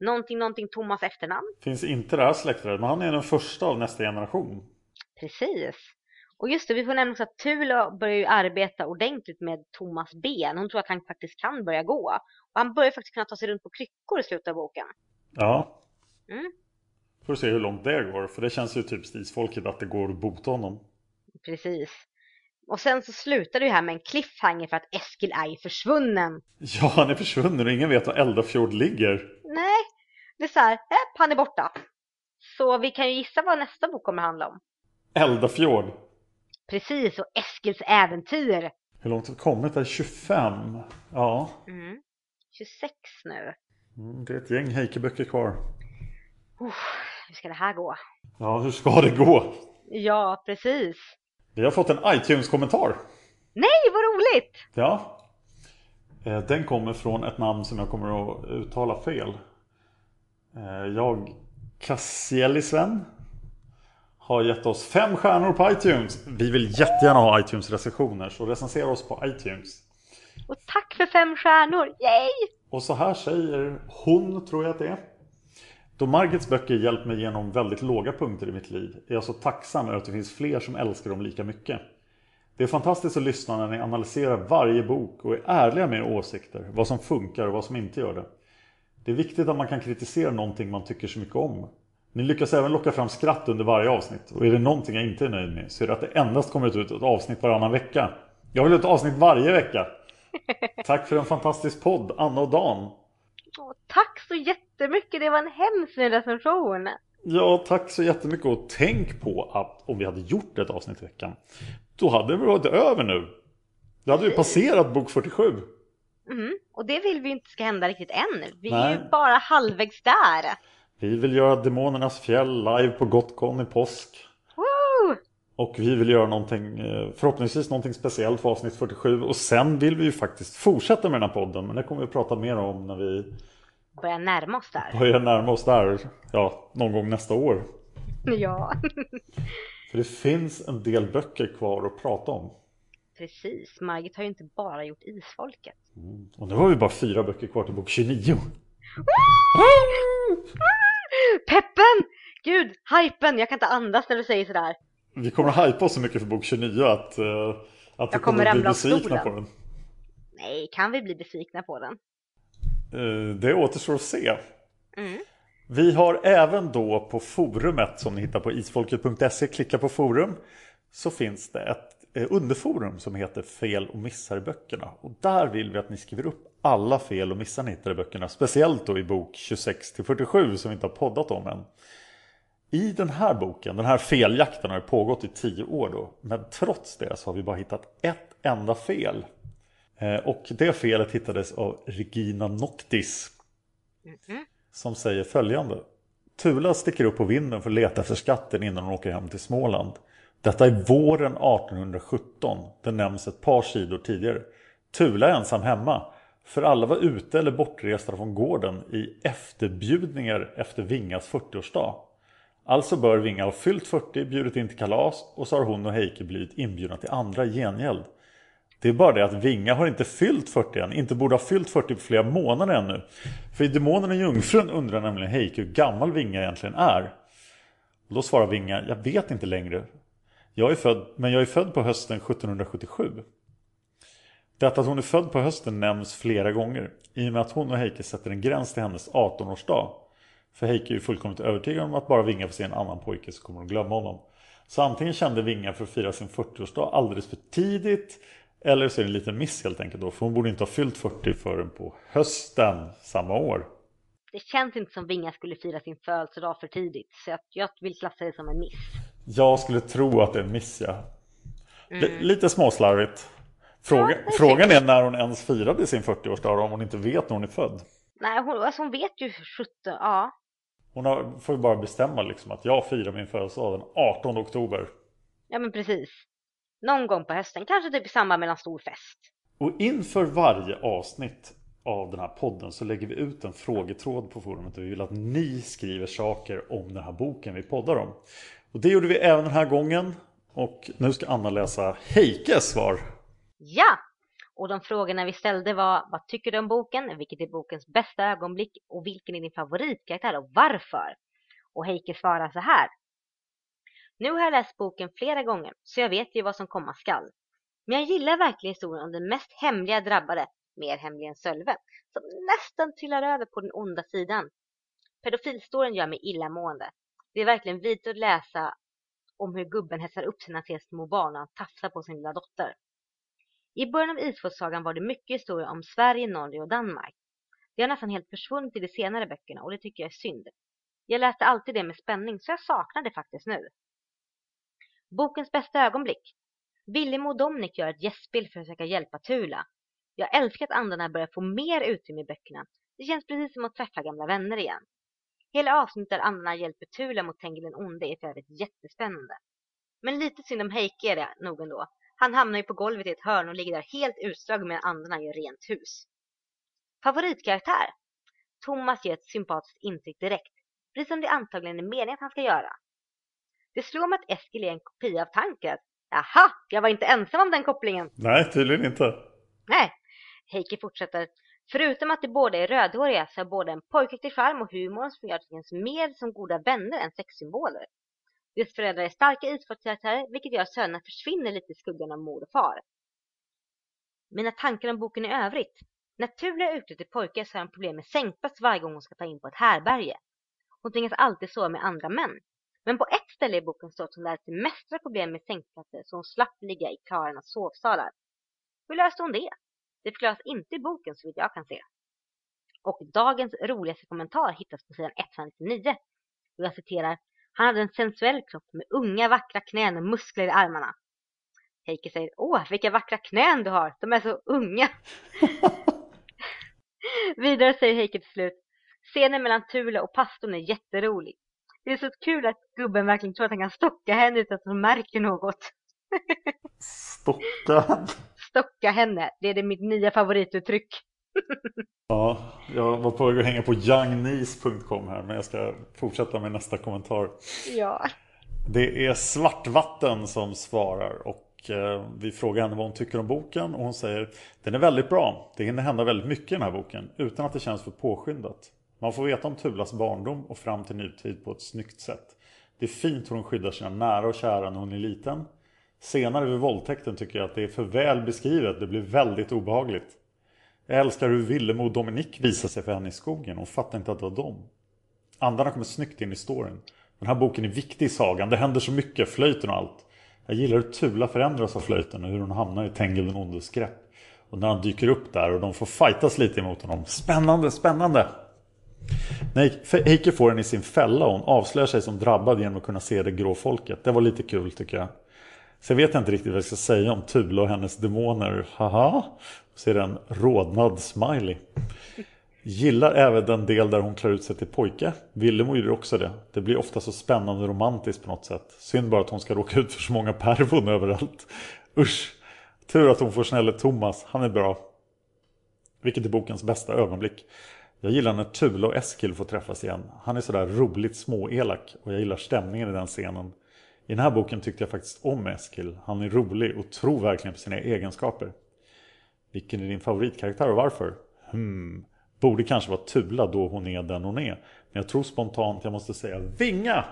någonting, någonting Thomas efternamn. Finns inte det här släktträdet, men han är den första av nästa generation. Precis. Och just det, vi får nämna också att Tula börjar ju arbeta ordentligt med Thomas ben. Hon tror att han faktiskt kan börja gå. Och han börjar faktiskt kunna ta sig runt på kryckor i slutet av boken. Ja. Mm. Får se hur långt det går, för det känns ju typ stisfolket att det går att bota honom. Precis. Och sen så slutar det ju här med en cliffhanger för att Eskil är försvunnen. Ja, han är försvunnen och ingen vet var Eldafjord ligger. Nej, det är så här, han är borta. Så vi kan ju gissa vad nästa bok kommer handla om. Eldafjord. Precis, och Eskils äventyr. Hur långt har vi kommit? Det är 25. Ja. Mm. 26 nu. Mm, det är ett gäng Heike-böcker kvar. Uh, hur ska det här gå? Ja, hur ska det gå? Ja, precis. Vi har fått en iTunes-kommentar. Nej, vad roligt! Ja. Eh, den kommer från ett namn som jag kommer att uttala fel. Eh, jag, Kassielisven, har gett oss fem stjärnor på iTunes. Vi vill jättegärna ha iTunes-recensioner, så recensera oss på iTunes. Och tack för fem stjärnor, yay! Och så här säger hon, tror jag att det är. Då Margits böcker hjälpt mig genom väldigt låga punkter i mitt liv är jag så tacksam över att det finns fler som älskar dem lika mycket. Det är fantastiskt att lyssna när ni analyserar varje bok och är ärliga med era åsikter, vad som funkar och vad som inte gör det. Det är viktigt att man kan kritisera någonting man tycker så mycket om. Ni lyckas även locka fram skratt under varje avsnitt och är det någonting jag inte är nöjd med så är det att det endast kommer ut ett avsnitt varannan vecka. Jag vill ha ett avsnitt varje vecka. Tack för en fantastisk podd, Anna och Dan. Åh, tack så jättemycket, det var en hemskt recension. Ja, tack så jättemycket och tänk på att om vi hade gjort ett avsnitt i veckan då hade det varit över nu. Då hade vi passerat bok 47. Mm, och det vill vi inte ska hända riktigt än. Vi Nej. är ju bara halvvägs där. Vi vill göra Demonernas fjäll live på Gotcon i påsk. Och vi vill göra någonting, eh, förhoppningsvis någonting speciellt för avsnitt 47. Och sen vill vi ju faktiskt fortsätta med den här podden. Men det kommer vi att prata mer om när vi börjar närma oss där. Börjar närma oss där, ja, någon gång nästa år. Ja. för det finns en del böcker kvar att prata om. Precis, Margit har ju inte bara gjort Isfolket. Mm. Och nu har vi bara fyra böcker kvar till bok 29. Peppen! Gud, hypen! Jag kan inte andas när du säger sådär. Vi kommer att hypa oss så mycket för bok 29 att, uh, att vi kommer, att bli besvikna på den. Nej, kan vi bli besvikna på den? Uh, det återstår att se. Mm. Vi har även då på forumet som ni hittar på isfolket.se, klicka på forum, så finns det ett eh, underforum som heter Fel och missar i böckerna. Och där vill vi att ni skriver upp alla fel och missar ni hittar i böckerna. Speciellt då i bok 26-47 som vi inte har poddat om än. I den här boken, den här feljakten har pågått i tio år då. Men trots det så har vi bara hittat ett enda fel. Eh, och det felet hittades av Regina Noctis. Som säger följande. Tula sticker upp på vinden för att leta efter skatten innan hon åker hem till Småland. Detta är våren 1817. Det nämns ett par sidor tidigare. Tula är ensam hemma. För alla var ute eller bortresta från gården i efterbjudningar efter Vingas 40-årsdag. Alltså bör Vinga ha fyllt 40, bjudit in till kalas och så har hon och Heike blivit inbjudna till andra i gengäld. Det är bara det att Vinga har inte fyllt 40 än, inte borde ha fyllt 40 på flera månader ännu. För i Demonen och Jungfrun undrar nämligen Heike hur gammal Vinga egentligen är. Och då svarar Vinga, jag vet inte längre. Jag är född, men jag är född på hösten 1777. Detta att hon är född på hösten nämns flera gånger i och med att hon och Heike sätter en gräns till hennes 18-årsdag. För Heike är ju fullkomligt övertygad om att bara Vinga får se en annan pojke så kommer hon glömma honom. Så antingen kände Vinga för att fira sin 40-årsdag alldeles för tidigt eller så är det en liten miss helt enkelt då. För hon borde inte ha fyllt 40 förrän på hösten samma år. Det känns inte som Vinga skulle fira sin födelsedag för tidigt. Så jag, jag vill klassa det som en miss. Jag skulle tro att det är en miss ja. Mm. lite småslarvigt. Fråga, Ja, är frågan är när hon ens firade sin 40-årsdag om hon inte vet när hon är född. Nej, hon, alltså hon vet ju 17, ja. Hon har, får ju bara bestämma liksom att jag firar min födelsedag den 18 oktober. Ja men precis. Någon gång på hösten, kanske typ i samband med en stor fest. Och inför varje avsnitt av den här podden så lägger vi ut en frågetråd på forumet och vi vill att ni skriver saker om den här boken vi poddar om. Och det gjorde vi även den här gången. Och nu ska Anna läsa Heikes svar. Ja! Och de frågorna vi ställde var, vad tycker du om boken? Vilket är bokens bästa ögonblick? Och vilken är din favoritkaraktär och varför? Och Heike svarar så här. Nu har jag läst boken flera gånger, så jag vet ju vad som komma skall. Men jag gillar verkligen historien om den mest hemliga drabbade, mer hemlig än Sölve, som nästan trillar över på den onda sidan. Pedofilstoryn gör mig illamående. Det är verkligen vidrigt att läsa om hur gubben hetsar upp sina tre små barn och han tafsar på sin lilla dotter. I början av Isfolksagan var det mycket historia om Sverige, Norge och Danmark. Det har nästan helt försvunnit i de senare böckerna och det tycker jag är synd. Jag läste alltid det med spänning så jag saknar det faktiskt nu. Bokens bästa ögonblick. Villemo och Dominic gör ett gästspel för att försöka hjälpa Tula. Jag älskar att andarna börjar få mer utrymme i böckerna. Det känns precis som att träffa gamla vänner igen. Hela avsnittet där andarna hjälper Tula mot Tengil den onde är för övrigt jättespännande. Men lite synd om Heike är det nog ändå. Han hamnar ju på golvet i ett hörn och ligger där helt utslagen medan andarna gör rent hus. Favoritkaraktär? Thomas ger ett sympatiskt intryck direkt, precis som det antagligen är meningen att han ska göra. Det slår mig att Eskil är en kopia av Tankred. Aha, jag var inte ensam om den kopplingen. Nej, tydligen inte. Nej, Heike fortsätter. Förutom att de båda är rödhåriga så har båda en pojkaktig charm och humor som gör att de känns mer som goda vänner än sexsymboler. Deras föräldrar är starka idrottskaraktärer, vilket gör att sönerna försvinner lite i skuggan av mor och far. Mina tankar om boken i övrigt. Naturliga Tula till pojkar så har han problem med sängplats varje gång hon ska ta in på ett härberge. Hon tvingas alltid sova med andra män. Men på ett ställe i boken står att hon lärde sig mästra problem med sängplatser så hon slapp ligga i karlarnas sovsalar. Hur löste hon det? Det förklaras inte i boken så vitt jag kan se. Och dagens roligaste kommentar hittas på sidan 199. Och jag citerar. Han hade en sensuell kropp med unga vackra knän och muskler i armarna. Heike säger, åh vilka vackra knän du har, de är så unga. Vidare säger Heike till slut, scenen mellan Tula och pastorn är jätterolig. Det är så kul att gubben verkligen tror att han kan stocka henne utan att hon märker något. Stocka. Stocka henne, det är det mitt nya favorituttryck. Ja, jag var på väg att hänga på youngniece.com här men jag ska fortsätta med nästa kommentar. Ja. Det är Svartvatten som svarar och eh, vi frågar henne vad hon tycker om boken och hon säger Den är väldigt bra. Det hinner hända väldigt mycket i den här boken utan att det känns för påskyndat. Man får veta om Tulas barndom och fram till nutid på ett snyggt sätt. Det är fint hur hon skyddar sina nära och kära när hon är liten. Senare vid våldtäkten tycker jag att det är för väl beskrivet. Det blir väldigt obehagligt. Jag älskar hur Villemo och Dominik visar sig för henne i skogen. Hon fattar inte att det var dem. Andarna kommer snyggt in i storyn. Den här boken är viktig i sagan. Det händer så mycket, flöjten och allt. Jag gillar hur Tula förändras av flöjten och hur hon hamnar i Tengil den ondes grepp. Och när han dyker upp där och de får fightas lite emot honom. Spännande, spännande! När Heike får henne i sin fälla och hon avslöjar sig som drabbad genom att kunna se det grå folket. Det var lite kul tycker jag. Sen vet jag inte riktigt vad jag ska säga om Tula och hennes demoner. Haha! Ser en rodnad smiley. Gillar även den del där hon klär ut sig till pojke. Villemo gjorde också det. Det blir ofta så spännande och romantiskt på något sätt. Synd bara att hon ska råka ut för så många pervon överallt. Usch! Tur att hon får snälle Thomas. Han är bra. Vilket är bokens bästa ögonblick. Jag gillar när Tula och Eskil får träffas igen. Han är sådär roligt småelak och jag gillar stämningen i den scenen. I den här boken tyckte jag faktiskt om Eskil. Han är rolig och tror verkligen på sina egenskaper. Vilken är din favoritkaraktär och varför? Hmm. Borde kanske vara Tula då hon är den hon är. Men jag tror spontant jag måste säga Vinga!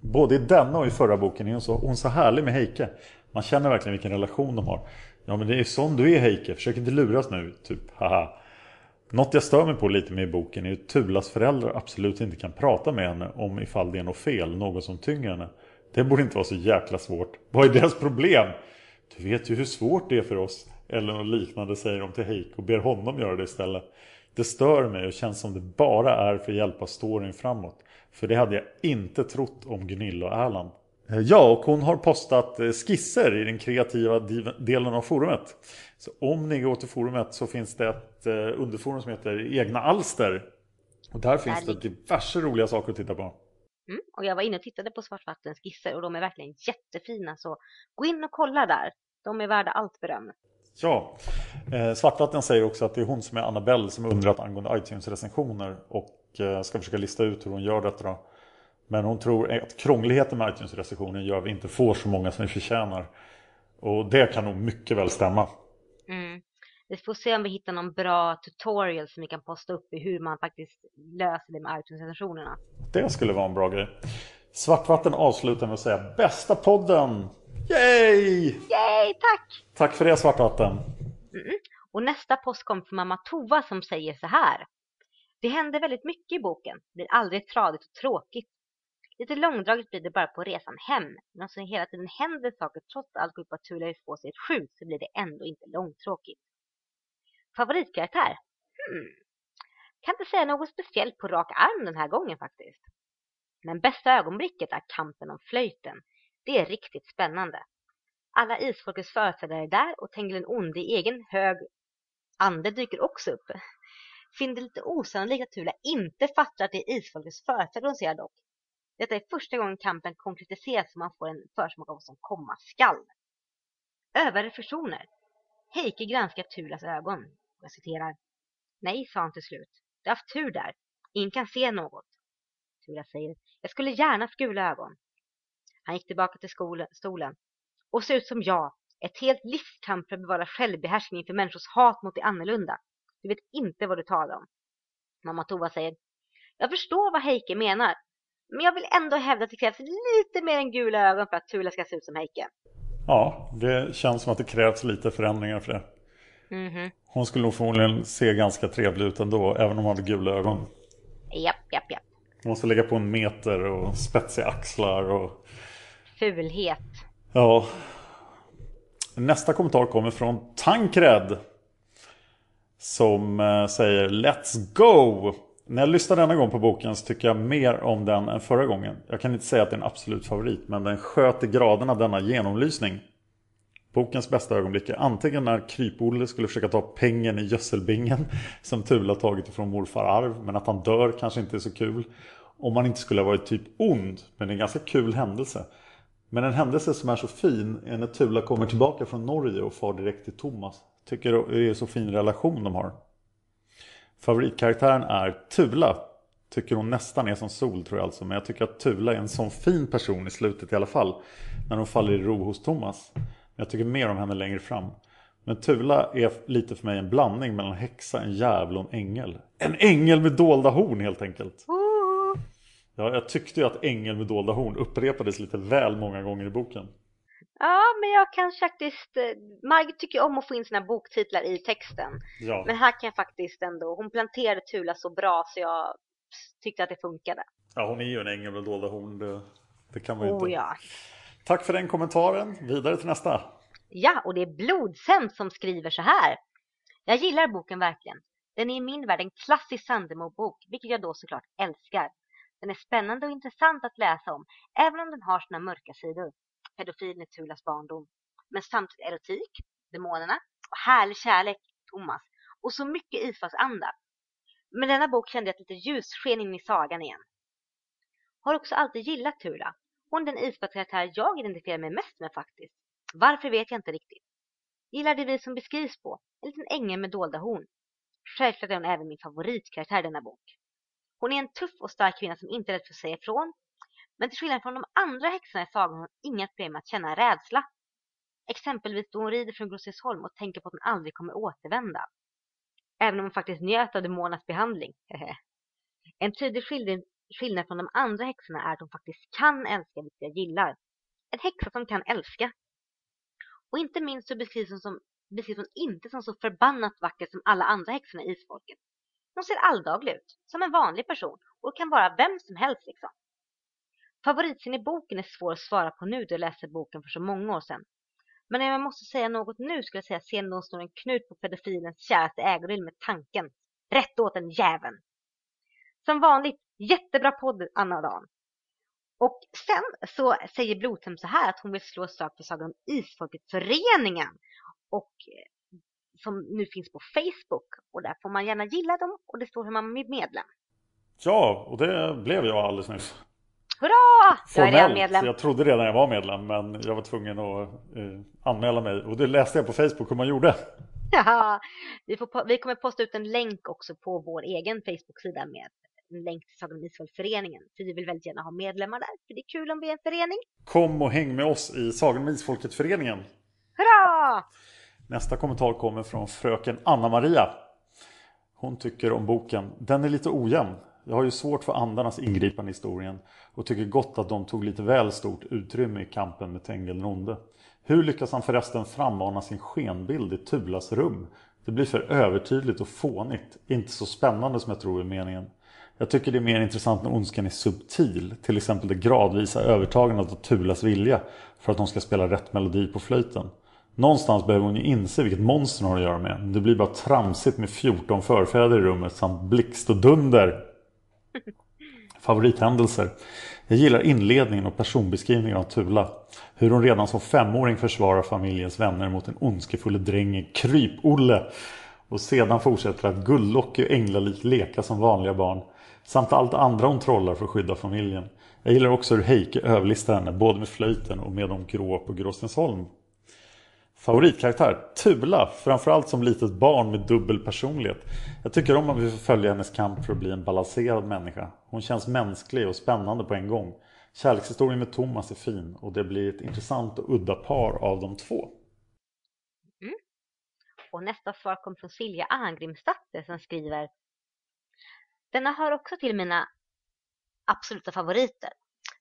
Både i denna och i förra boken är hon så, hon så härlig med Heike. Man känner verkligen vilken relation de har. Ja men det är sån du är Heike, försök inte luras nu, typ haha. Något jag stör mig på lite med i boken är att Tulas föräldrar absolut inte kan prata med henne om ifall det är något fel, något som tynger henne. Det borde inte vara så jäkla svårt. Vad är deras problem? Du vet ju hur svårt det är för oss. Eller något liknande säger de till Heike och ber honom göra det istället. Det stör mig och känns som det bara är för att hjälpa storyn framåt. För det hade jag inte trott om Gunilla och Erland. Eh, ja, och hon har postat eh, skisser i den kreativa delen av forumet. Så om ni går till forumet så finns det ett eh, underforum som heter Egna alster. Och där finns det diverse roliga saker att titta på. Mm, och jag var inne och tittade på Svartvattens skisser och de är verkligen jättefina. Så gå in och kolla där. De är värda allt beröm. Ja, eh, Svartvatten säger också att det är hon som är Annabelle som undrat angående iTunes-recensioner och eh, ska försöka lista ut hur hon gör detta då. Men hon tror att krångligheten med iTunes-recensioner gör att vi inte får så många som vi förtjänar. Och det kan nog mycket väl stämma. Mm. Vi får se om vi hittar någon bra tutorial som vi kan posta upp i hur man faktiskt löser det med iTunes-recensionerna. Det skulle vara en bra grej. Svartvatten avslutar med att säga bästa podden! Yay! Yay, tack! Tack för det Svartvatten. Mm. Och nästa post kom från mamma Tova som säger så här. Det händer väldigt mycket i boken. Det blir aldrig tradigt och tråkigt. Lite långdraget blir det bara på resan hem. Men så hela tiden händer saker trots allt går ut på att Tula får sig ett skjut så blir det ändå inte långtråkigt. Favoritkaraktär? Hmm. Kan inte säga något speciellt på rak arm den här gången faktiskt. Men bästa ögonblicket är kampen om flöjten. Det är riktigt spännande. Alla isfolkets företrädare är där och Tengil den onde i egen hög ande dyker också upp. Finner det lite osannolikt att Tula inte fattar att det är isfolkets företrädare hon ser dock. Detta är första gången kampen konkretiseras så man får en försmak av vad som komma skall. Överreflektioner. Heike granskar Tulas ögon. Jag citerar. Nej, sa han till slut. Du har haft tur där. Ingen kan se något. Tula säger. Jag skulle gärna haft gula ögon. Han gick tillbaka till skolen, stolen. Och ser ut som jag. Ett helt livskamp för att bevara självbehärskning för människors hat mot det annorlunda. Du vet inte vad du talar om. Mamma Tova säger. Jag förstår vad Heike menar. Men jag vill ändå hävda att det krävs lite mer än gula ögon för att Tula ska se ut som Heike. Ja, det känns som att det krävs lite förändringar för det. Mm -hmm. Hon skulle nog förmodligen se ganska trevlig ut ändå, även om hon hade gula ögon. Japp, japp, japp. Hon måste lägga på en meter och spetsiga axlar och... Fulhet. Ja. Nästa kommentar kommer från Tankred. Som eh, säger Let's go! När jag lyssnar denna gång på boken så tycker jag mer om den än förra gången. Jag kan inte säga att det är en absolut favorit men den sköter graderna denna genomlysning. Bokens bästa ögonblick är antingen när Kryp-Olle skulle försöka ta pengen i gödselbingen som Tula tagit ifrån morfar Arv men att han dör kanske inte är så kul. Om man inte skulle ha varit typ ond men det är en ganska kul händelse. Men en händelse som är så fin är när Tula kommer tillbaka från Norge och far direkt till Thomas. Tycker det är så fin relation de har. Favoritkaraktären är Tula. Tycker hon nästan är som Sol tror jag alltså. Men jag tycker att Tula är en sån fin person i slutet i alla fall. När hon faller i ro hos Thomas. Men jag tycker mer om henne längre fram. Men Tula är lite för mig en blandning mellan häxa, en djävul och en ängel. En ängel med dolda horn helt enkelt. Ja, jag tyckte ju att ängel med dolda horn upprepades lite väl många gånger i boken. Ja, men jag kan faktiskt... Eh, Margit tycker om att få in sina boktitlar i texten. Ja. Men här kan jag faktiskt ändå... Hon planterade Tula så bra så jag tyckte att det funkade. Ja, hon är ju en ängel med dolda horn. Det, det kan man ju oh, inte. Ja. Tack för den kommentaren. Vidare till nästa. Ja, och det är Blodsämt som skriver så här. Jag gillar boken verkligen. Den är i min värld en klassisk Sandemo-bok, vilket jag då såklart älskar. Den är spännande och intressant att läsa om, även om den har sina mörka sidor. Pedofilen i Tulas barndom. Men samtidigt erotik, demonerna och härlig kärlek, Thomas. Och så mycket Ifas-anda. Med denna bok kände jag ett litet ljussken in i sagan igen. Har också alltid gillat Tula. Hon är den Ifas-karaktär jag identifierar mig mest med faktiskt. Varför vet jag inte riktigt. Gillar det vi som beskrivs på. En liten ängel med dolda horn. Självklart är hon även min favoritkaraktär i denna bok. Hon är en tuff och stark kvinna som inte är rädd för att säga ifrån. Men till skillnad från de andra häxorna i sagan har hon inga problem med att känna rädsla. Exempelvis då hon rider från Grossesholm och tänker på att hon aldrig kommer återvända. Även om hon faktiskt njöt av demonernas behandling. en tydlig skillnad från de andra häxorna är att hon faktiskt kan älska vilket jag gillar. En häxa som kan älska. Och inte minst så beskrivs hon, som, beskrivs hon inte som så förbannat vacker som alla andra häxorna i isfolket. Hon ser alldaglig ut, som en vanlig person och kan vara vem som helst liksom. Favoritscen i boken är svår att svara på nu då jag läste boken för så många år sedan. Men om jag måste säga något nu skulle jag säga scenen då hon snor en knut på pedofilens käraste ägodel med tanken. Rätt åt den jäveln! Som vanligt, jättebra podd Anna Dan. Och sen så säger Blodhem så här att hon vill slå ett slag för sagan om Isfolket-föreningen. Och eh, som nu finns på Facebook. Och där får man gärna gilla dem och det står hur man blir medlem. Ja, och det blev jag alldeles nyss. Hurra! Jag är medlem. Jag trodde redan jag var medlem men jag var tvungen att uh, anmäla mig. Och det läste jag på Facebook hur man gjorde. Ja, vi, får, vi kommer posta ut en länk också på vår egen Facebook-sida med en länk till om Isfolk-föreningen. För vi vill väldigt gärna ha medlemmar där, för det är kul om vi är en förening. Kom och häng med oss i Sagan om Isfolket-föreningen. Hurra! Nästa kommentar kommer från fröken Anna-Maria. Hon tycker om boken. Den är lite ojämn. Jag har ju svårt för andarnas ingripande i historien och tycker gott att de tog lite väl stort utrymme i kampen med Tengil den onde. Hur lyckas han förresten frammana sin skenbild i Tulas rum? Det blir för övertydligt och fånigt, inte så spännande som jag tror är meningen. Jag tycker det är mer intressant när ondskan är subtil, till exempel det gradvisa övertagandet av Tulas vilja för att hon ska spela rätt melodi på flöjten. Någonstans behöver hon ju inse vilket monster hon har att göra med. Det blir bara tramsigt med 14 förfäder i rummet samt blixt och dunder. Favorithändelser. Jag gillar inledningen och personbeskrivningen av Tula. Hur hon redan som femåring försvarar familjens vänner mot den ondskefulle drängen Kryp-Olle. Och sedan fortsätter att Gullocke och Änglalik leka som vanliga barn. Samt allt andra hon trollar för att skydda familjen. Jag gillar också hur Heike överlistar henne både med flöjten och med de grå på Gråstensholm. Favoritkaraktär? Tula, framförallt som litet barn med dubbel personlighet. Jag tycker om att vi får följa hennes kamp för att bli en balanserad människa. Hon känns mänsklig och spännande på en gång. Kärlekshistorien med Thomas är fin och det blir ett intressant och udda par av de två. Mm. Och nästa svar kom från Silja Angrimsdatter som skriver Denna hör också till mina absoluta favoriter.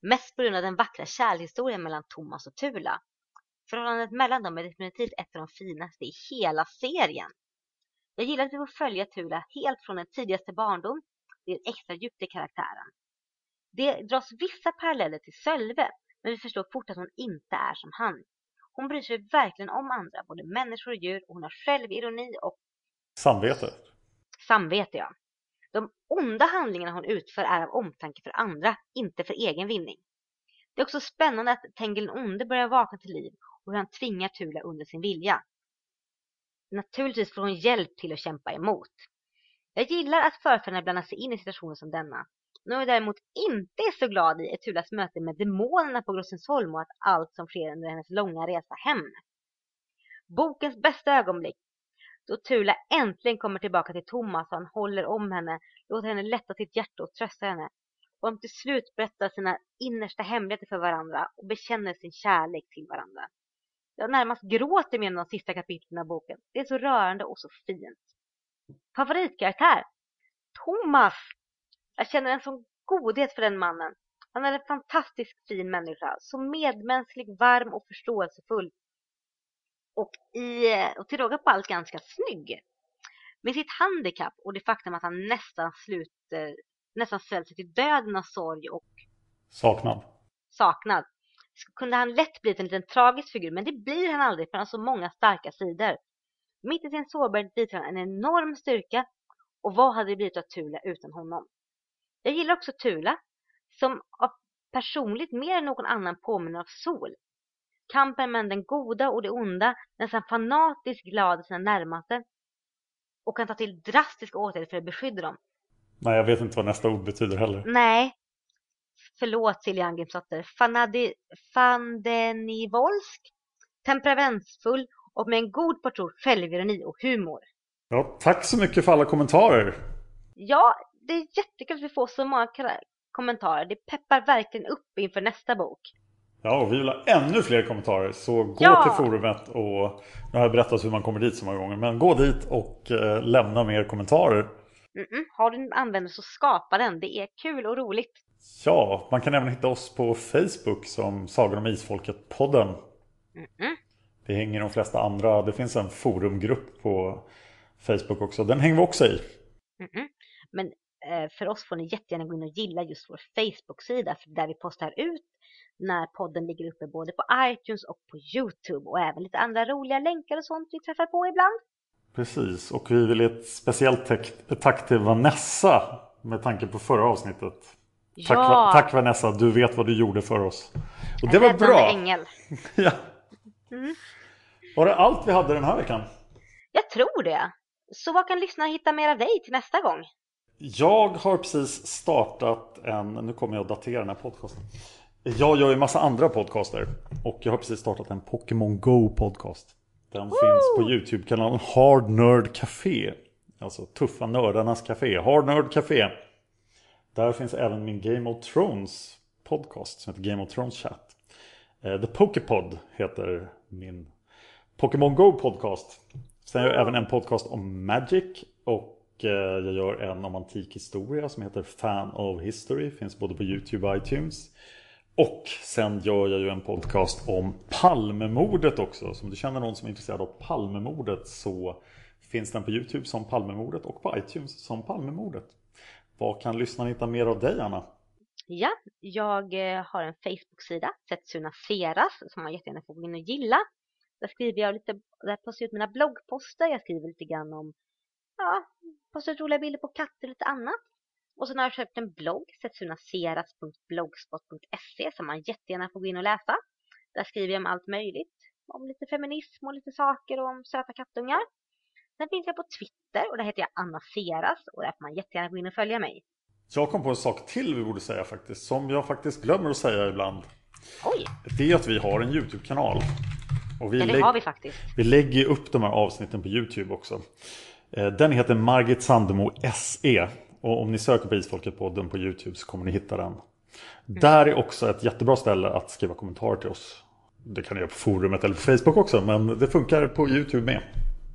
Mest på grund av den vackra kärlekshistorien mellan Thomas och Tula. Förhållandet mellan dem är definitivt ett av de finaste i hela serien. Jag gillar att vi får följa Tula helt från den tidigaste barndom. Det är extra djupt i karaktären. Det dras vissa paralleller till Sölve, men vi förstår fort att hon inte är som han. Hon bryr sig verkligen om andra, både människor och djur, och hon har självironi och... Samvete. Samvete, ja. De onda handlingarna hon utför är av omtanke för andra, inte för egen vinning. Det är också spännande att Tengil onde börjar vakna till liv hur han tvingar Tula under sin vilja. Naturligtvis får hon hjälp till att kämpa emot. Jag gillar att förfäderna blandar sig in i situationer som denna. Något jag däremot inte är så glad i är Tulas möte med demonerna på Grossensholm och att allt som sker under hennes långa resa hem. Bokens bästa ögonblick då Tula äntligen kommer tillbaka till Thomas och han håller om henne, låter henne lätta sitt hjärta och trösta henne. Och de till slut berättar sina innersta hemligheter för varandra och bekänner sin kärlek till varandra. Jag närmast gråter med de sista kapitlen av boken. Det är så rörande och så fint. Favoritkaraktär? Thomas! Jag känner en sån godhet för den mannen. Han är en fantastiskt fin människa. Så medmänsklig, varm och förståelsefull. Och, i, och till råga på allt ganska snygg. Med sitt handikapp och det faktum att han nästan slut, nästan svällt sig till döden av sorg och Saknad. saknad. Kunde han lätt blivit en liten tragisk figur, men det blir han aldrig för han har så många starka sidor. Mitt i sin sårbarhet visar han en enorm styrka och vad hade det blivit av Tula utan honom? Jag gillar också Tula, som personligt mer än någon annan påminner av Sol. Kampen mellan den goda och det onda, nästan fanatiskt glad i sina närmaste och kan ta till drastiska åtgärder för att beskydda dem. Nej, jag vet inte vad nästa ord betyder heller. Nej, förlåt Silja Angrimsdotter. Fandenivolsk, temperamentsfull och med en god portion självironi och humor. Ja, tack så mycket för alla kommentarer. Ja, det är jättekul att vi får så många kommentarer. Det peppar verkligen upp inför nästa bok. Ja, och vi vill ha ännu fler kommentarer. Så gå Ja! till forumet och nu har jag berättat hur man kommer dit så många gånger. Men gå dit och eh, lämna mer kommentarer. Mm-mm. Har du en användare så skapa den. Det är kul och roligt. Ja, man kan även hitta oss på Facebook som Sagan om Isfolket-podden. Mm-mm. Det hänger de flesta andra. Det finns en forumgrupp på Facebook också. Den hänger vi också i. Mm-mm. Men eh, för oss får ni jättegärna gå in och gilla just vår Facebook-sida för där vi postar ut när podden ligger uppe både på iTunes och på Youtube och även lite andra roliga länkar och sånt vi träffar på ibland. Precis, och vi vill ge ett speciellt tack till Vanessa med tanke på förra avsnittet. Tack, Ja. Tack Vanessa, du vet vad du gjorde för oss. Och det var bra. ängel. ja. Mm. Var det allt vi hade den här veckan? Jag tror det. Så vad kan lyssnarna hitta mer av dig till nästa gång? Jag har precis startat en, nu kommer jag att datera den här podcasten. Jag gör ju massa andra podcaster och jag har precis startat en Pokémon Go podcast. Den finns på YouTube-kanalen Hard Nerd Café. Alltså tuffa nördarnas café. Hard Nerd Café. Där finns även min Game of Thrones podcast som heter Game of Thrones Chat. Eh, The Pokepod heter min Pokémon Go podcast. Sen gör jag även en podcast om Magic och eh, jag gör en om antik historia som heter Fan of History. Finns både på YouTube och iTunes. Och sen gör jag ju en podcast om Palmemordet också. Så om du känner någon som är intresserad av Palmemordet så finns den på YouTube som Palmemordet och på iTunes som Palmemordet. Vad kan lyssnarna hitta mer av dig Anna? Ja, jag eh, har en Facebook-sida, Setsuna Seras, som man jättegärna får gå in och gilla. Där skriver jag lite, där postar jag ut mina bloggposter, jag skriver lite grann om, ja, postar ut roliga bilder på katter och lite annat. Och sen har jag köpt en blogg, setsunaseras.blogspot.se, som man jättegärna får gå in och läsa. Där skriver jag om allt möjligt, om lite feminism och lite saker och om söta kattungar. Sen finns jag på Twitter och där heter jag Anna Seras och där får man jättegärna gå in och följa mig. Jag kom på en sak till vi borde säga faktiskt. Som jag faktiskt glömmer att säga ibland. Oj, Det är att vi har en YouTube-kanal. Och vi, ja det har vi faktiskt. vi lägger upp de här avsnitten på YouTube också. Eh, Den heter Margit Sandemo SE. Och om ni söker på Isfolket-podden på YouTube så kommer ni hitta den. Där är också ett jättebra ställe att skriva kommentarer till oss. Det kan ni göra på forumet eller på Facebook också, men det funkar på YouTube med.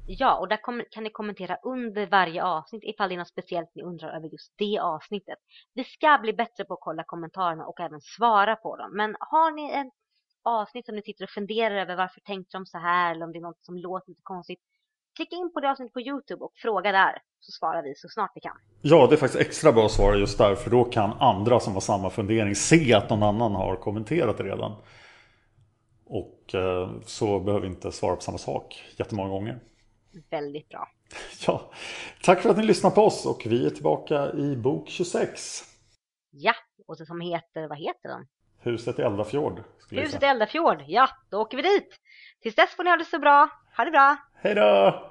Ja, och där kom, kan ni kommentera under varje avsnitt ifall det är något speciellt ni undrar över just det avsnittet. Vi ska bli bättre på att kolla kommentarerna och även svara på dem. Men har ni ett avsnitt som ni sitter och funderar över varför tänkte de så här eller om det är något som låter lite konstigt. Klicka in på det avsnittet på Youtube och fråga där så svarar vi så snart vi kan. Ja, det är faktiskt extra bra att svara just där, för då kan andra som har samma fundering se att någon annan har kommenterat det redan. Och eh, så behöver vi inte svara på samma sak jättemånga gånger. Väldigt bra. Ja, tack för att ni lyssnar på oss och vi är tillbaka i bok 26. Ja, och det som heter, vad heter den? Huset i Eldafjord. Huset i. Eldafjord. Ja, då åker vi dit. Tills dess får ni ha det så bra. Ha det bra. Hej då!